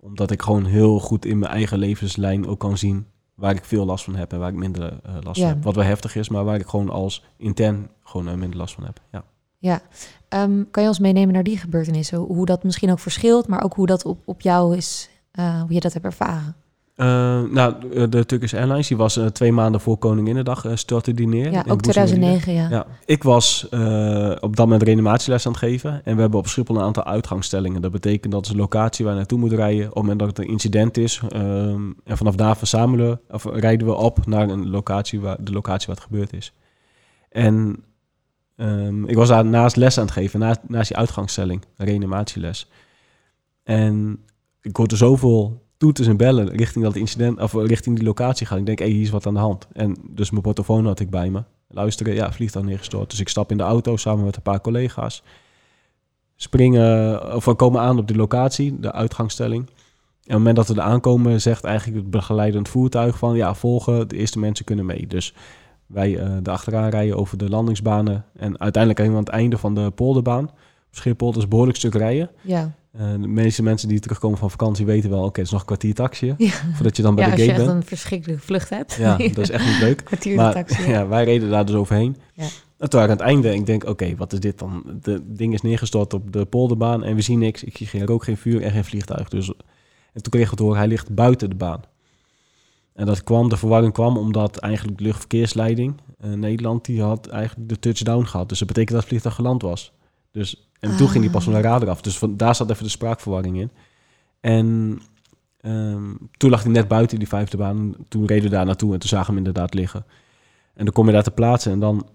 Omdat ik gewoon heel goed in mijn eigen levenslijn ook kan zien waar ik veel last van heb en waar ik minder eh, last Ja. van heb. Wat wel heftig is, maar waar ik gewoon als intern gewoon eh, minder last van heb. Ja. Ja, Ehm, kan je ons meenemen naar die gebeurtenissen? Hoe dat misschien ook verschilt, maar ook hoe dat op, op jou is, eh, hoe je dat hebt ervaren. Eh, nou, de Turkish Airlines, die was eh, twee maanden voor Koninginnedag, uh, stortte die neer. Ja, ook Boezemmeride. 2009, ja. Ja, ik was eh, op dat moment reanimatieles aan het geven. En we hebben op Schiphol een aantal uitgangsstellingen. Dat betekent dat is een locatie waar je naartoe moet rijden. Op het moment dat er een incident is. ehm, en vanaf daar verzamelen, of rijden we op naar een locatie waar, de locatie waar het gebeurd is. En ehm, ik was daar naast les aan het geven, naast, naast die uitgangsstelling, een reanimatieles. En ik hoorde zoveel toeters en bellen richting dat incident, of richting die locatie gaan. Ik denk, hé, hey, hier is wat aan de hand. En dus mijn portofoon had ik bij me. Luisteren, ja, vliegtuig neergestort. Dus ik stap in de auto samen met een paar collega's. Springen, of we komen aan op die locatie, de uitgangsstelling. En op het moment dat we er aankomen, zegt eigenlijk het begeleidend voertuig van... ja, volgen, de eerste mensen kunnen mee. Dus wij uh, de achteraan rijden over de landingsbanen. En uiteindelijk helemaal aan het einde van de polderbaan. Schiphol, dus een behoorlijk stuk rijden. Ja. Uh, de meeste mensen die terugkomen van vakantie weten wel... oké, okay, het is nog een kwartier taxi, ja. voordat je dan bij ja, de gate bent. als je echt een verschrikkelijke vlucht hebt. Ja, dat is echt niet leuk. kwartier maar, taxi. Ja. wij reden daar dus overheen. Ja. En toen aan het einde, ik denk, oké, okay, wat is dit dan? De ding is neergestort op de polderbaan en we zien niks. Ik zie geen rook, geen vuur en geen vliegtuig. Dus, en toen we te horen, hij ligt buiten de baan. En dat kwam, de verwarring kwam omdat eigenlijk de luchtverkeersleiding uh, Nederland, die had eigenlijk de touchdown gehad. Dus dat betekent dat het vliegtuig geland was. Dus, en ah. toen ging die pas van de radar af. Dus van, daar zat even de spraakverwarring in. En um, toen lag hij net buiten die vijfde baan. Toen reden we daar naartoe en toen zagen we hem inderdaad liggen. En dan kom je daar te plaatsen en dan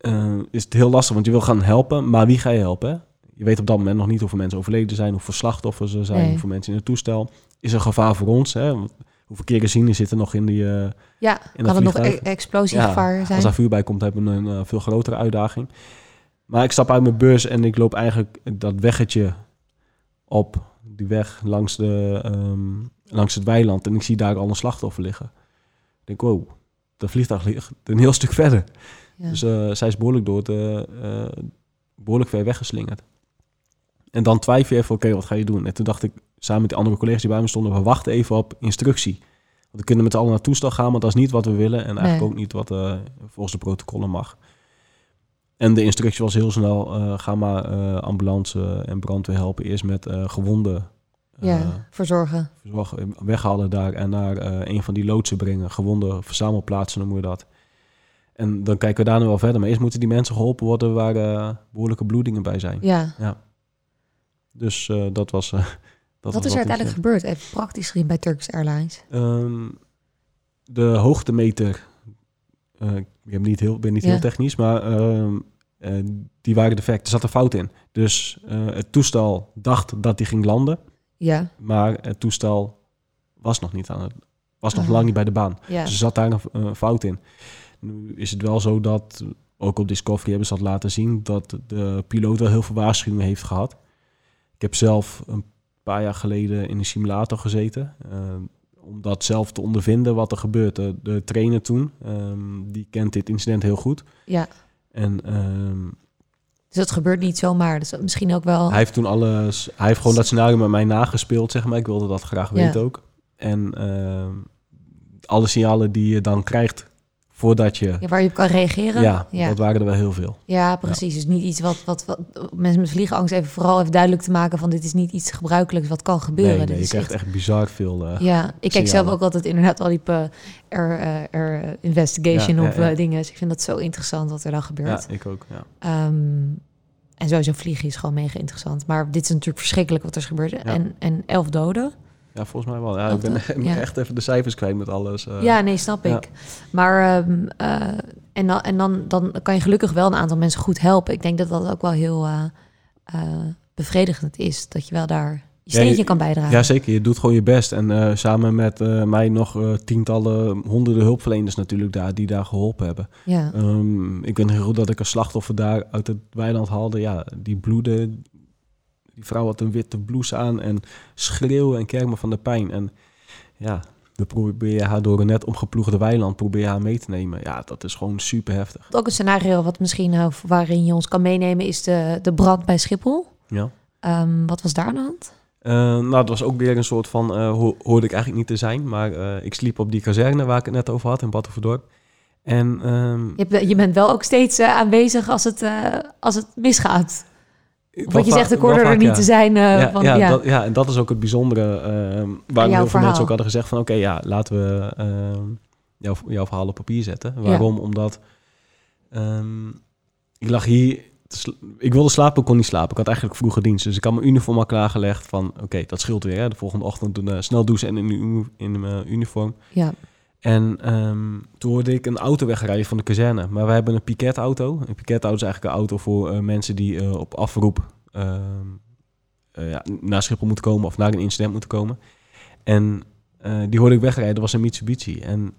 uh, is het heel lastig, want je wil gaan helpen, maar wie ga je helpen? Hè? Je weet op dat moment nog niet hoeveel mensen overleden zijn, hoeveel slachtoffers er zijn, nee. hoeveel mensen in het toestel. Is er gevaar voor ons? Hè? Hoeveel keren zitten nog in die. Uh, ja, in kan het nog e explosiegevaar ja, zijn? Als daar vuur bij komt, hebben we een uh, veel grotere uitdaging. Maar ik stap uit mijn bus en ik loop eigenlijk dat weggetje op, die weg langs, de, um, langs het weiland. En ik zie daar al een slachtoffer liggen. Ik denk, wow, dat vliegtuig ligt een heel stuk verder. Ja. Dus eh, zij is behoorlijk door het, eh, eh, behoorlijk ver weggeslingerd. En dan twijfel je even, oké, wat ga je doen? En toen dacht ik, samen met de andere collega's die bij me stonden, we wachten even op instructie. Want we kunnen met z'n allen naar toestel gaan, maar dat is niet wat we willen. En eigenlijk Nee. ook niet wat volgens de protocollen mag. En de instructie was heel snel, eh, ga maar eh, ambulance en brandweer helpen. Eerst met eh gewonden eh, ja, verzorgen. verzorgen, weghalen daar en naar eh, een van die loodsen brengen. Gewonden verzamelplaatsen noemen we dat. En dan kijken we daar nu wel verder. Maar eerst moeten die mensen geholpen worden waar eh, behoorlijke bloedingen bij zijn. Ja. Dus eh, dat was... eh, dat Wat is er uiteindelijk gebeurd, even praktisch gezien, bij Turkish Airlines? Ehm, de hoogtemeter, eh, ik ben niet heel, ben niet Ja. heel technisch, maar ehm, eh, die waren defect. Er zat een fout in. Dus eh, het toestel dacht dat die ging landen, Ja, maar het toestel was nog niet aan het, was nog Ah. lang niet bij de baan. ja. Dus er zat daar een, een fout in. Nu is het wel zo dat, ook op Discovery hebben ze dat laten zien, dat de piloot wel heel veel waarschuwingen heeft gehad. Ik heb zelf een paar jaar geleden in een simulator gezeten. Om dat zelf te ondervinden wat er gebeurt. De, de trainer toen, ehm, die kent dit incident heel goed. ja. En ehm, Dus dat gebeurt niet zomaar. Dus dat misschien ook wel... hij heeft toen alles... Hij heeft gewoon dat scenario met mij nagespeeld, zeg maar. Ik wilde dat graag Ja. weten ook. En ehm, alle signalen die je dan krijgt voordat je... Ja, waar je op kan reageren. Ja, ja. dat waren er wel heel veel. Ja, precies. Dus niet iets wat, wat, wat mensen met vliegenangst even vooral even duidelijk te maken van dit is niet iets gebruikelijks wat kan gebeuren. Nee, je is krijgt echt bizar veel... eh, Ja, ik kijk zelf ook altijd inderdaad al die eh, er, eh, investigation Ja, op dingen. Dus ik vind dat zo interessant wat er dan gebeurt. ja, ik ook, ja. Ehm, en sowieso vliegen is gewoon mega interessant. Maar dit is natuurlijk verschrikkelijk wat er is gebeurd. En, en elf doden. Ja, volgens mij wel. Ja, ik ben dan? echt Ja. echt even de cijfers kwijt met alles. eh. ja, nee, snap ja. ik. Maar ehm, eh, en, dan, en dan, dan kan je gelukkig wel een aantal mensen goed helpen. Ik denk dat dat ook wel heel eh, eh, bevredigend is. Dat je wel daar je Ja, steentje kan bijdragen. Ja, zeker. Je doet gewoon je best. En eh, samen met eh, mij nog eh, tientallen, honderden hulpverleners natuurlijk daar, die daar geholpen hebben. ja. Ehm, ik weet nog heel goed dat ik een slachtoffer daar uit het weiland haalde. Ja, die bloeden. Die vrouw had een witte blouse aan en schreeuwen en kermen van de pijn. En ja, dan probeer je haar door een net omgeploegde weiland probeer je haar mee te nemen. Ja, dat is gewoon super heftig. Ook een scenario wat misschien eh, waarin je ons kan meenemen is de, de brand bij Schiphol. Ja. Ehm, wat was daar aan de hand? Eh, nou, het was ook weer een soort van, ho- hoorde ik eigenlijk niet te zijn, maar ik sliep op die kazerne waar ik het net over had in Battenverdorp. En ehm, Je, je bent wel ook steeds aanwezig als het, als het misgaat. Wat je zegt, ik hoorde er niet te zijn. eh, ja, van, ja, ja. Dat, ja, en dat is ook het bijzondere, ehm waar heel veel mensen ook hadden gezegd van, oké, ja, laten we ehm, jouw, jouw verhaal op papier zetten. Waarom? Omdat ehm, ik lag hier, ik wilde slapen, ik kon niet slapen. Ik had eigenlijk vroege dienst, dus ik had mijn uniform al klaargelegd van, oké, dat scheelt weer. Hè? De volgende ochtend doen, eh, snel douchen en in, in mijn uniform. ja. En ehm, toen hoorde ik een auto wegrijden van de kazerne. Maar we hebben een piketauto. Een piketauto is eigenlijk een auto voor eh, mensen die eh, op afroep ehm, eh, ja, naar Schiphol moeten komen of naar een incident moeten komen. En die hoorde ik wegrijden, dat was een Mitsubishi. En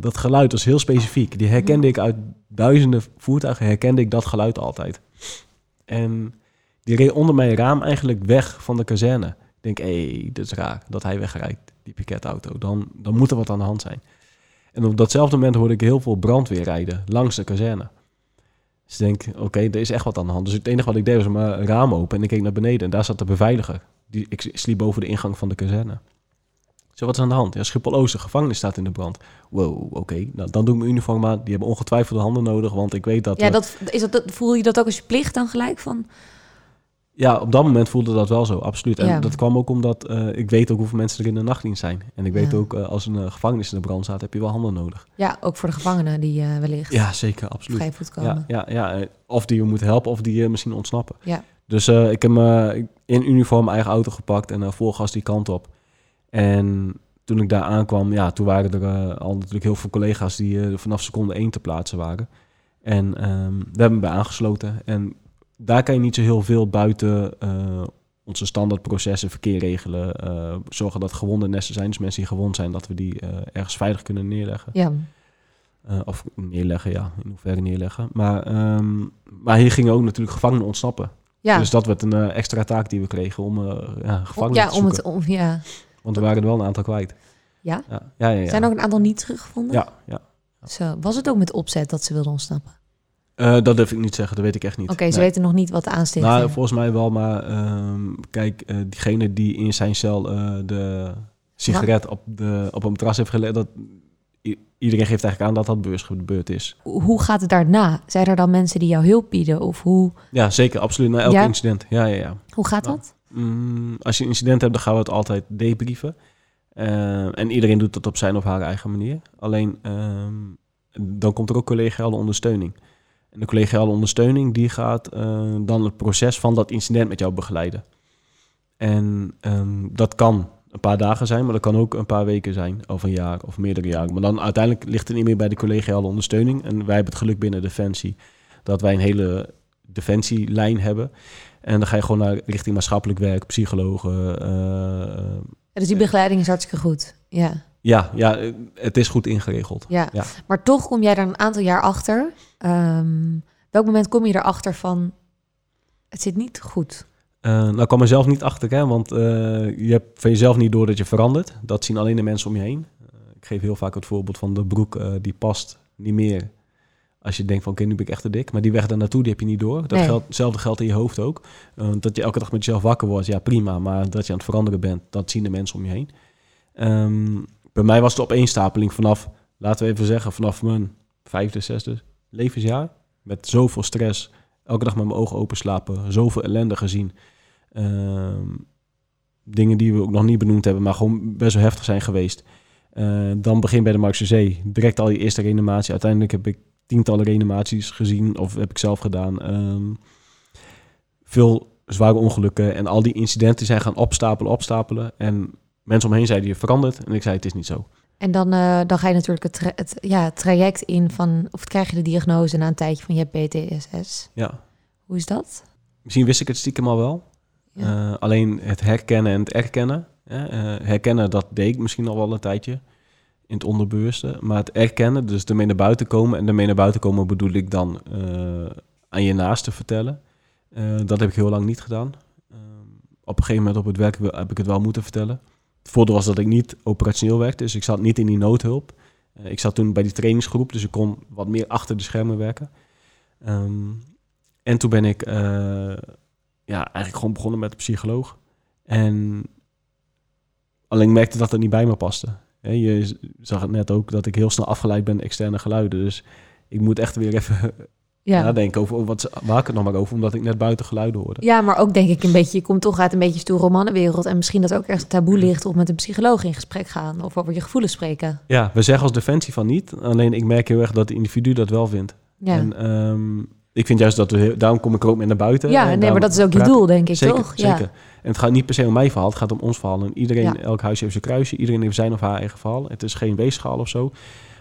dat geluid was heel specifiek. Die herkende ik uit duizenden voertuigen, herkende ik dat geluid altijd. En die reed onder mijn raam eigenlijk weg van de kazerne. Ik denk, hé, hey, dit is raar dat hij wegrijdt, die piketauto. Dan, dan moet er wat aan de hand zijn. En op datzelfde moment hoorde ik heel veel brandweer rijden langs de kazerne. Dus ik denk, oké, er is echt wat aan de hand. Dus het enige wat ik deed was mijn raam open en ik keek naar beneden. En daar zat de beveiliger. Die, ik sliep boven de ingang van de kazerne. Zo, wat is aan de hand? Ja, Schiphol-Oost, de gevangenis staat in de brand. Wow, oké. Nou, dan doe ik mijn uniform aan. Die hebben ongetwijfeld handen nodig, want ik weet dat... Ja, dat, is dat, dat, voel je dat ook als je plicht dan gelijk van? Ja, op dat moment voelde dat wel zo, absoluut. En Ja. dat kwam ook omdat eh, ik weet ook hoeveel mensen er in de nachtdienst zijn. En ik weet Ja. ook, eh, als een eh, gevangenis in de brand staat, heb je wel handen nodig. Ja, ook voor de gevangenen die wellicht Ja, zeker, absoluut. vrij voet komen. Ja, ja, ja, of die je moet helpen of die je misschien ontsnappen. Ja. Dus ik heb me in uniform mijn eigen auto gepakt en uh, volgas die kant op. En toen ik daar aankwam, ja, toen waren er al natuurlijk heel veel collega's die vanaf seconde één te plaatsen waren. En ehm daar hebben we bij aangesloten. En daar kan je niet zo heel veel buiten eh, onze standaardprocessen, verkeer regelen, eh, zorgen dat gewonde nesten zijn. Dus mensen die gewond zijn, dat we die eh, ergens veilig kunnen neerleggen. Ja. Of neerleggen, ja, in hoeverre neerleggen. Maar, ehm, maar hier gingen ook natuurlijk gevangenen ontsnappen. Ja. Dus dat werd een extra taak die we kregen om ja, gevangenen ja, te om zoeken. het, om, ja. Want er waren er wel een aantal kwijt. Ja? Ja, ja, ja. ja. Zijn er ook een aantal niet teruggevonden? ja, ja. Zo, was het ook met opzet dat ze wilden ontsnappen? Eh, dat durf ik niet zeggen, dat weet ik echt niet. Oké, ze Nee. weten nog niet wat de aanstichting Nou, volgens mij wel, maar ehm, kijk, eh, diegene die in zijn cel eh, de sigaret op, de, op een matras heeft gelegd, dat iedereen geeft eigenlijk aan dat dat beurs gebeurd is. Hoe gaat het daarna? Zijn er dan mensen die jou hulp bieden? Of hoe, Ja, zeker, absoluut, na elk Ja? incident. Ja, ja, ja. hoe gaat Nou, dat? Mm, als je een incident hebt, dan gaan we het altijd debriefen. Eh, en iedereen doet dat op zijn of haar eigen manier. Alleen, ehm, dan komt er ook collegiale ondersteuning. En de collegiale ondersteuning die gaat eh, dan het proces van dat incident met jou begeleiden. En ehm, dat kan een paar dagen zijn, maar dat kan ook een paar weken zijn, of een jaar of meerdere jaren. Maar dan uiteindelijk ligt het niet meer bij de collegiale ondersteuning. En wij hebben het geluk binnen Defensie dat wij een hele defensielijn hebben. En dan ga je gewoon naar richting maatschappelijk werk, psychologen. eh, eh, Dus die begeleiding is hartstikke goed. Ja, ja, ja, het is goed ingeregeld. ja. Ja. Maar toch kom jij er een aantal jaar achter. Ehm, welk moment kom je erachter van... Het zit niet goed. Eh, nou, ik kwam er zelf niet achter, hè, want eh, je hebt van jezelf niet door dat je verandert. Dat zien alleen de mensen om je heen. Eh, ik geef heel vaak het voorbeeld van de broek die past niet meer. Als je denkt van, oké, nu ben ik echt te dik. Maar die weg daar naartoe, die heb je niet door. Dat Nee. geldt, hetzelfde geldt in je hoofd ook. Dat je elke dag met jezelf wakker wordt, ja prima. Maar dat je aan het veranderen bent, dat zien de mensen om je heen. Ehm, bij mij was de opeenstapeling vanaf, laten we even zeggen, vanaf mijn vijfde, zesde levensjaar. Met zoveel stress, elke dag met mijn ogen open slapen, zoveel ellende gezien. Ehm, dingen die we ook nog niet benoemd hebben, maar gewoon best wel heftig zijn geweest. Eh, dan begin bij de Markse Zee. Direct al die eerste reanimatie. Uiteindelijk heb ik tientallen reanimaties gezien of heb ik zelf gedaan. Ehm, veel zware ongelukken en al die incidenten zijn gaan opstapelen, opstapelen. En mensen omheen zeiden je verandert. En ik zei het is niet zo. En dan, eh, dan ga je natuurlijk het, tra- het ja, traject in van... Of krijg je de diagnose na een tijdje van je hebt PTSS. Ja. Hoe is dat? Misschien wist ik het stiekem al wel. Ja. Eh, alleen het herkennen en het erkennen. Hè, eh, herkennen, dat deed ik misschien al wel een tijdje in het onderbewuste. Maar het erkennen, dus ermee naar buiten komen. En ermee naar buiten komen bedoel ik dan aan je naasten vertellen. Dat heb ik heel lang niet gedaan. Eh, op een gegeven moment op het werk heb ik het wel moeten vertellen. Het voordeel was dat ik niet operationeel werkte, dus ik zat niet in die noodhulp. Eh, ik zat toen bij die trainingsgroep, dus ik kon wat meer achter de schermen werken. Ehm, en toen ben ik eh, ja, eigenlijk gewoon begonnen met de psycholoog. En alleen merkte dat het niet bij me paste. Je zag het net ook dat ik heel snel afgeleid ben externe geluiden. Dus ik moet echt weer even Ja. nadenken over oh, wat waar ik het nog maar over, omdat ik net buiten geluiden hoorde. ja, maar ook denk ik een beetje... Je komt toch uit een beetje stoere mannenwereld... en misschien dat ook ergens taboe ligt... om met een psycholoog in gesprek gaan... of over je gevoelens spreken. Ja, we zeggen als defensie van niet. Alleen ik merk heel erg dat het individu dat wel vindt. Ja, En ehm, ik vind juist dat we daarom kom ik er ook mee naar buiten. ja nee, maar dat is ook je doel, denk ik, zeker, toch? Zeker. Ja. En het gaat niet per se om mijn verhaal, het gaat om ons verhaal. En iedereen, Ja. elk huis heeft zijn kruisje, iedereen heeft zijn of haar eigen verhaal. Het is geen weegschaal of zo.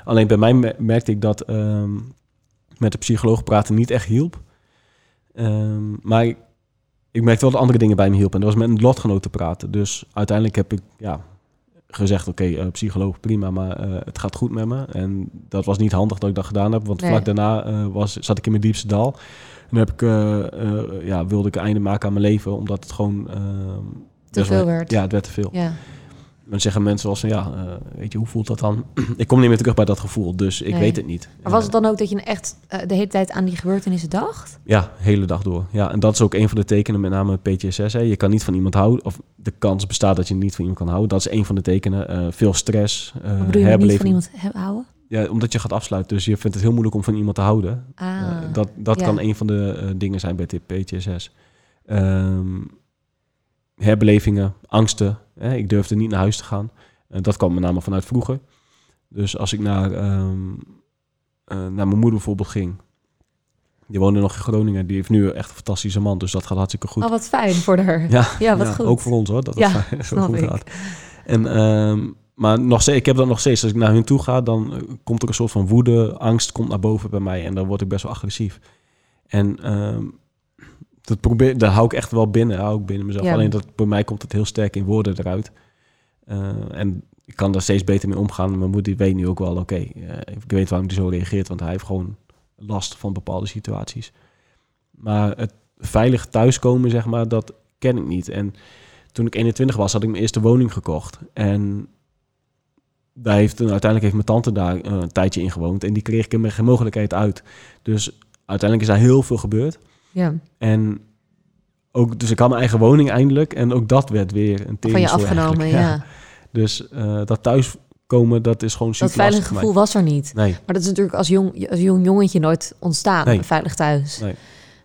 Alleen bij mij me- merkte ik dat ehm, met de psycholoog praten niet echt hielp. Ehm, maar ik, ik merkte wel dat andere dingen bij me hielpen. En dat was met een lotgenoot te praten. Dus uiteindelijk heb ik ja, gezegd, oké, eh, psycholoog, prima, maar eh, het gaat goed met me. En dat was niet handig dat ik dat gedaan heb, want Nee. vlak daarna eh, was, zat ik in mijn diepste dal. En heb ik, ja, wilde ik een einde maken aan mijn leven, omdat het gewoon... ehm, Te wel- veel werd. Ja, het werd te veel. Ja. Dan zeggen mensen wel van, ja, eh, weet je, hoe voelt dat dan? ik kom niet meer terug bij dat gevoel, dus ik Nee. weet het niet. Maar was Eh, het dan ook dat je echt eh, de hele tijd aan die gebeurtenissen dacht? Ja, hele dag door. Ja, en dat is ook een van de tekenen, met name PTSS. Hè. Je kan niet van iemand houden, of de kans bestaat dat je niet van iemand kan houden. Dat is een van de tekenen. Veel stress, Wat bedoel je niet van iemand houden? Ja, omdat je gaat afsluiten, dus je vindt het heel moeilijk om van iemand te houden. Ah, dat dat ja. kan een van de dingen zijn bij dit PTSS. Ehm, herbelevingen, angsten. Ik durfde niet naar huis te gaan. En dat kwam met name vanuit vroeger. Dus als ik naar, ehm, eh, naar mijn moeder bijvoorbeeld ging. Die woonde nog in Groningen. Die heeft nu echt een fantastische man. Dus dat gaat hartstikke goed. Oh, wat fijn voor haar. Ja, Ja, wat goed. Ook voor ons hoor. Dat Ja, het fijn- snap goed ik. gaat. En, ehm, maar nog steeds, ik heb dat nog steeds. Als ik naar hun toe ga, dan eh, komt er een soort van woede, angst komt naar boven bij mij. En dan word ik best wel agressief. En ehm, dat, probeer, dat hou ik echt wel binnen. Hou ik binnen mezelf. Ja. Alleen dat bij mij komt het heel sterk in woorden eruit. Eh, en ik kan daar steeds beter mee omgaan. Mijn moeder die weet nu ook wel, oké, eh, ik weet waarom hij zo reageert. Want hij heeft gewoon last van bepaalde situaties. Maar het veilig thuiskomen, zeg maar, dat ken ik niet. En toen ik 21 was, had ik mijn eerste woning gekocht. En daar heeft, uiteindelijk heeft mijn tante daar eh, een tijdje in gewoond. En die kreeg ik er met geen mogelijkheid uit. Dus uiteindelijk is daar heel veel gebeurd. Ja. En ook, dus ik had mijn eigen woning eindelijk. En ook dat werd weer een Van je afgenomen, ja. Dus eh, dat thuiskomen, dat is gewoon super Dat veilige gevoel was er niet. Nee, Maar dat is natuurlijk als jong, als jong jongetje nooit ontstaan, Nee. een veilig thuis. Nee.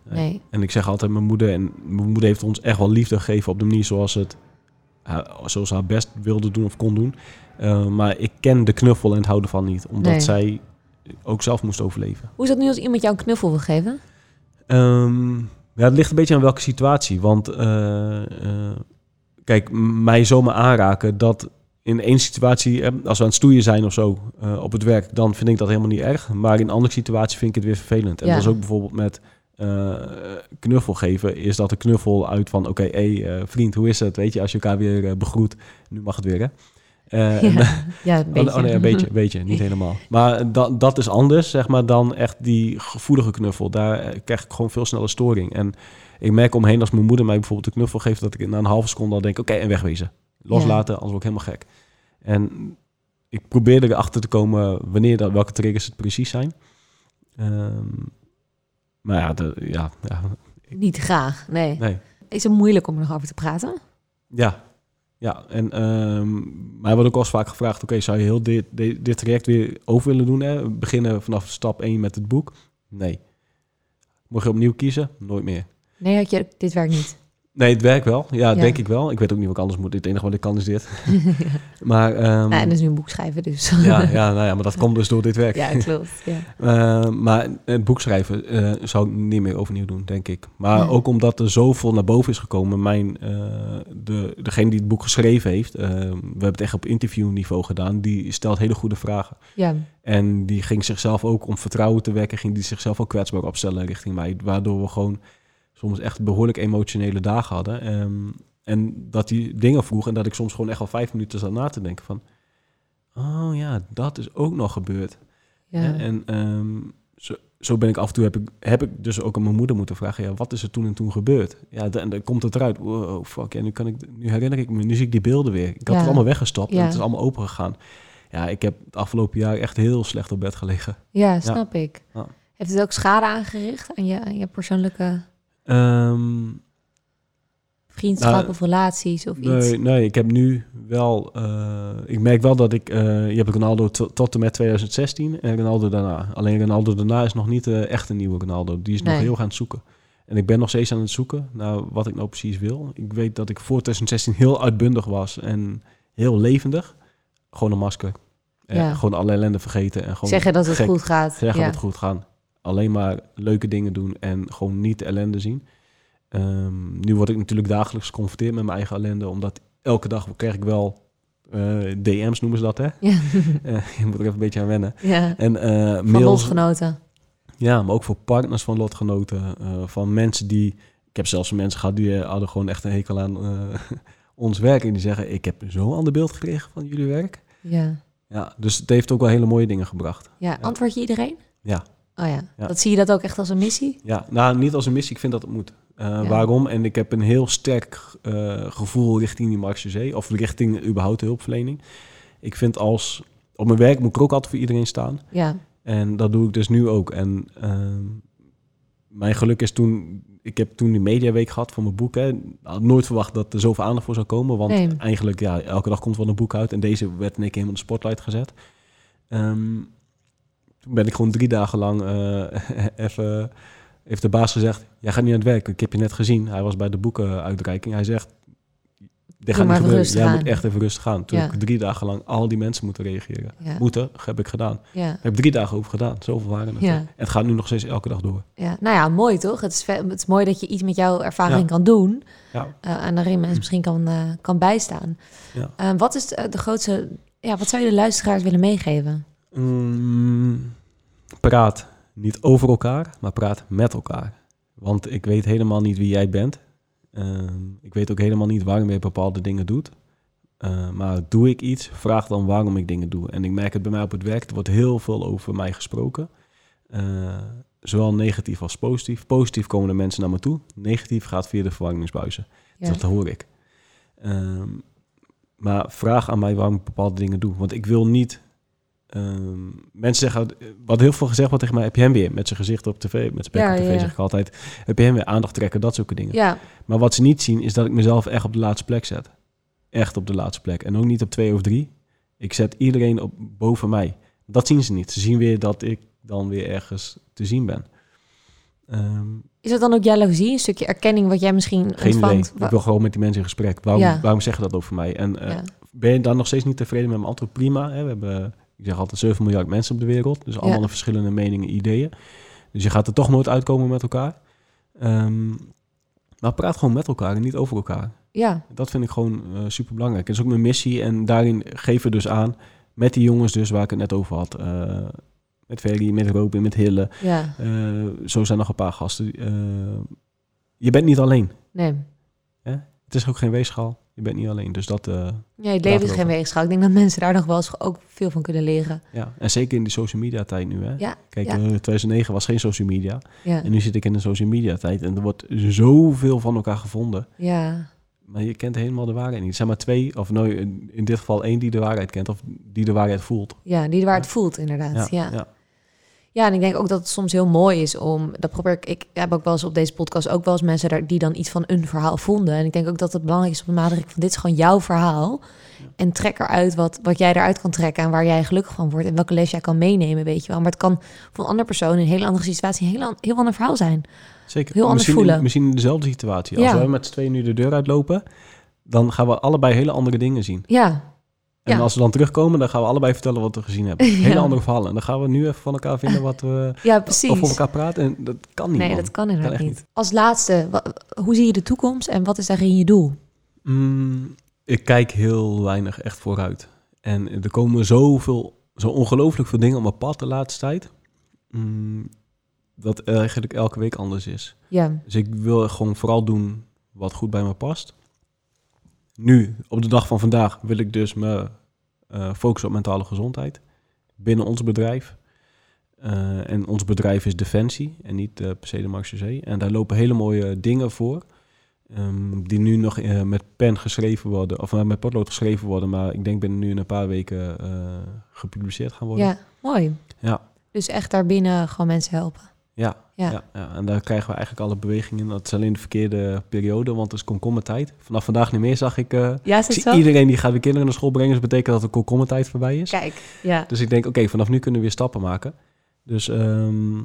Nee. En ik zeg altijd mijn moeder, en mijn moeder heeft ons echt wel liefde gegeven op de manier zoals het, zoals ze haar best wilde doen of kon doen. Uh, maar ik ken de knuffel en het houden van niet, omdat zij ook zelf moest overleven. Hoe is dat nu als iemand jou een knuffel wil geven? Ehm, ja, het ligt een beetje aan welke situatie. Want eh, eh, kijk, mij zomaar aanraken, dat in één situatie, als we aan het stoeien zijn of zo eh, op het werk, dan vind ik dat helemaal niet erg. Maar in een andere situatie vind ik het weer vervelend. En Ja. dat is ook bijvoorbeeld met eh, knuffel geven. Is dat de knuffel uit van, oké, hé hey, vriend, hoe is het? Weet je, als je elkaar weer begroet, nu mag het weer, hè? Eh, Ja, ja een Oh, beetje. Oh, nee, een beetje, beetje, niet helemaal. Maar dat, dat is anders, zeg maar, dan echt die gevoelige knuffel. Daar eh, krijg ik gewoon veel sneller storing. En ik merk omheen als mijn moeder mij bijvoorbeeld een knuffel geeft, dat ik na een halve seconde al denk, oké, en wegwezen. Loslaten, anders word ik helemaal gek. En ik probeer erachter te komen wanneer dat, welke triggers het precies zijn. Ehm, maar ja, de, ja, ja, Niet graag, nee. nee. Is het moeilijk om er nog over te praten? Ja, ja. En ehm mij wordt ook al vaak gevraagd: oké, zou je heel dit, dit, traject weer over willen doen? Hè? Beginnen vanaf stap 1 met het boek? Nee. Mocht je opnieuw kiezen? Nooit meer. Nee, dit werkt niet. Nee, het werkt wel. Ja, Ja. denk ik wel. Ik weet ook niet wat ik anders moet. Het enige wat ik kan is dit. Maar ehm, nou, en dus nu een boek schrijven, dus. ja, ja, nou ja, maar dat komt dus door dit werk. ja, klopt. Ja. Eh, maar het boek schrijven eh, zou ik niet meer overnieuw doen, denk ik. Maar ook omdat er zoveel naar boven is gekomen. Mijn, eh, de, degene die het boek geschreven heeft, eh, we hebben het echt op interviewniveau gedaan, die stelt hele goede vragen. ja. En die ging zichzelf ook, om vertrouwen te wekken, ging die zichzelf ook kwetsbaar opstellen richting mij. Waardoor we gewoon soms echt behoorlijk emotionele dagen hadden. Ehm, en dat die dingen vroeg en dat ik soms gewoon echt al vijf minuten zat na te denken van... Oh ja, dat is ook nog gebeurd. Ja. En ehm, zo, zo ben ik af en toe, heb ik, heb ik dus ook aan mijn moeder moeten vragen, ja, wat is er toen en toen gebeurd? Ja, da- en dan komt het eruit. Wow, fuck, ja, nu, kan ik, nu herinner ik me, nu zie ik die beelden weer. Ik had Ja. het allemaal weggestopt en het is allemaal open gegaan. Ja, ik heb het afgelopen jaar echt heel slecht op bed gelegen. ja, snap ik. Heeft het ook schade aangericht aan je, aan je persoonlijke Ehm, vriendschap Nou, of relaties of iets? nee, nee, ik heb nu wel... eh, ik merk wel dat ik... eh, je hebt Ronaldo tot, tot en met 2016 en Ronaldo daarna. Alleen Ronaldo daarna is nog niet eh, echt een nieuwe Ronaldo. Die is nog Nee. heel gaan het zoeken. En ik ben nog steeds aan het zoeken naar wat ik nou precies wil. Ik weet dat ik voor 2016 heel uitbundig was en heel levendig. Gewoon een masker. Ja. gewoon alle ellende vergeten. En gewoon Zeggen dat het gek- goed gaat. Zeggen ja. dat het goed gaan. Alleen maar leuke dingen doen en gewoon niet de ellende zien. Ehm, nu word ik natuurlijk dagelijks geconfronteerd met mijn eigen ellende, omdat elke dag krijg ik wel eh, DM's noemen ze dat, hè? Ja. Eh, je moet er even een beetje aan wennen. ja. En eh Van mails, lotgenoten. ja, maar ook voor partners van lotgenoten, van mensen die, ik heb zelfs mensen gehad die hadden gewoon echt een hekel aan ons werk en die zeggen, ik heb zo'n ander beeld gekregen van jullie werk. Ja. Ja, dus het heeft ook wel hele mooie dingen gebracht. ja. Antwoord je iedereen? Ja. Oh ja. Ja. Dat zie je dat ook echt als een missie? Ja, nou, niet als een missie. Ik vind dat het moet. Uh, Ja. Waarom? En ik heb een heel sterk uh, gevoel richting die Marche of richting überhaupt de hulpverlening. Ik vind als... Op mijn werk moet ik ook altijd voor iedereen staan. Ja. En dat doe ik dus nu ook. En uh, mijn geluk is toen... Ik heb toen die mediaweek gehad voor mijn boek. Hè. Had nooit verwacht dat er zoveel aandacht voor zou komen. Want Nee. eigenlijk, ja, elke dag komt wel een boek uit. En deze werd in één keer helemaal in de spotlight gezet. Um, toen ben ik gewoon drie dagen lang uh, even... Heeft de baas gezegd, jij gaat niet aan het werk. Ik heb je net gezien. Hij was bij de boekenuitreiking. Hij zegt, dit gaat niet gebeuren. Jij moet echt even rustig gaan. Toen Ja. heb ik drie dagen lang al die mensen moeten reageren. Ja. Moeten, heb ik gedaan. Ja. Ik heb drie dagen over gedaan. Zoveel waren het. En het gaat nu nog steeds elke dag door. ja. Nou ja, mooi toch? Het is, het is mooi dat je iets met jouw ervaring kan doen. Ja. eh, en daarin mensen misschien kan, eh, kan bijstaan. Ja. Eh, wat is de, de grootste... Ja, wat zou je de luisteraars willen meegeven? Mm, praat niet over elkaar, maar praat met elkaar. Want ik weet helemaal niet wie jij bent. Ehm, ik weet ook helemaal niet waarom je bepaalde dingen doet. Uh, maar doe ik iets, vraag dan waarom ik dingen doe. En ik merk het bij mij op het werk, er wordt heel veel over mij gesproken. Uh, zowel negatief als positief. Positief komen de mensen naar me toe. Negatief gaat via de verwarmingsbuizen. Ja. Dat hoor ik. Um, maar vraag aan mij waarom ik bepaalde dingen doe. Want ik wil niet ehm, mensen zeggen, wat heel veel gezegd wordt tegen mij, heb je hem weer met zijn gezicht op tv, met zijn bek Ja, op tv, ja. zeg ik altijd, heb je hem weer aandacht trekken, dat soort dingen. Ja, Maar wat ze niet zien, is dat ik mezelf echt op de laatste plek zet. Echt op de laatste plek. En ook niet op twee of drie. Ik zet iedereen op boven mij. Dat zien ze niet. Ze zien weer dat ik dan weer ergens te zien ben. Ehm, is dat dan ook jaloezie? Een stukje erkenning wat jij misschien geen ontvangt? idee. Ik wil gewoon met die mensen in gesprek. Waarom, waarom zeggen dat over mij? En eh, ben je dan nog steeds niet tevreden met mijn antwoord? Prima. Hè? We hebben, ik zeg altijd, 7 miljard mensen op de wereld. Dus allemaal Ja. verschillende meningen, ideeën. Dus je gaat er toch nooit uitkomen met elkaar. Ehm, maar praat gewoon met elkaar en niet over elkaar. Ja, Dat vind ik gewoon super belangrijk. Dat is ook mijn missie. En daarin geven we dus aan met die jongens dus waar ik het net over had. eh, met Ferry, met Robin, met Hille. ja, Eh, zo zijn nog een paar gasten. Eh, je bent niet alleen. nee. Het is ook geen weegschaal. Je bent niet alleen. Dus dat, eh, Ja, het leven is geen weegschaal. Ik denk dat mensen daar nog wel eens ook veel van kunnen leren. ja. En zeker in die social media tijd nu. Hè? Ja, Kijk, ja. eh, 2009 was geen social media. ja, En nu zit ik in de social media tijd. En er wordt zoveel van elkaar gevonden. ja. Maar je kent helemaal de waarheid niet. Er zijn maar twee, of nou, in dit geval één die de waarheid kent. Of die de waarheid voelt. Ja, die waar het voelt inderdaad. Ja, ja. Ja. en ik denk ook dat het soms heel mooi is om... Dat probeer ik... Ik heb ook wel eens op deze podcast ook wel eens mensen daar, die dan iets van een verhaal vonden. En ik denk ook dat het belangrijk is om te benadrukken van dit is gewoon jouw verhaal. En trek eruit wat, wat jij eruit kan trekken en waar jij gelukkig van wordt. En welke les jij kan meenemen, weet je wel. Maar het kan voor een andere persoon in een hele andere situatie een heel, an- heel ander verhaal zijn. Zeker. Heel anders misschien, voelen. Misschien in dezelfde situatie. Als Ja. wij met z'n tweeën nu de deur uitlopen, dan gaan we allebei hele andere dingen zien. Ja, En Ja. als we dan terugkomen, dan gaan we allebei vertellen wat we gezien hebben. Hele Ja. andere verhalen. En dan gaan we nu even van elkaar vinden wat we... ja precies. Of over elkaar praten. En dat kan niet, nee, man. dat kan inderdaad niet. niet. Als laatste, hoe zie je de toekomst en wat is daarin je doel? Mm, ik kijk heel weinig echt vooruit. En er komen zoveel, zo ongelooflijk veel dingen op mijn pad de laatste tijd. Mm, dat eigenlijk elke week anders is. Ja, Dus ik wil gewoon vooral doen wat goed bij me past. Nu, op de dag van vandaag, wil ik dus me eh, focussen op mentale gezondheid binnen ons bedrijf. Eh, en ons bedrijf is Defensie en niet eh, per se de Marche En daar lopen hele mooie dingen voor. ehm, die nu nog met pen geschreven worden, of met potlood geschreven worden, maar ik denk binnen nu in een paar weken gepubliceerd gaan worden. ja, mooi. Ja. Dus echt daarbinnen gewoon mensen helpen. Ja, Ja. ja. Ja, en daar krijgen we eigenlijk alle bewegingen in. Dat is alleen de verkeerde periode, want het is komkommertijd. Vanaf vandaag niet meer zag ik... eh, Ja, ik zie iedereen die gaat weer kinderen naar school brengen. Dus dat betekent dat de komkommertijd voorbij is. Kijk, ja. Dus ik denk, oké, vanaf nu kunnen we weer stappen maken. Dus ehm,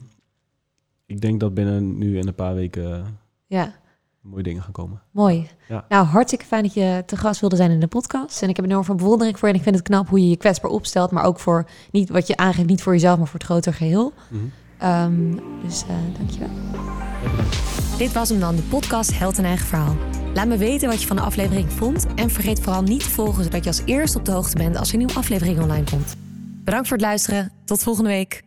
ik denk dat binnen nu en een paar weken eh, Ja, mooie dingen gaan komen. mooi. Ja. Nou, hartstikke fijn dat je te gast wilde zijn in de podcast. En ik heb enorm veel bewondering voor je. En ik vind het knap hoe je je kwetsbaar opstelt. Maar ook voor, niet wat je aangeeft, niet voor jezelf, maar voor het grotere geheel. Mhm. Ehm, dus eh dankjewel. Dit was hem dan, de podcast Held en Eigen Verhaal. Laat me weten wat je van de aflevering vond. En vergeet vooral niet te volgen, zodat je als eerste op de hoogte bent als er een nieuwe aflevering online komt. Bedankt voor het luisteren. Tot volgende week.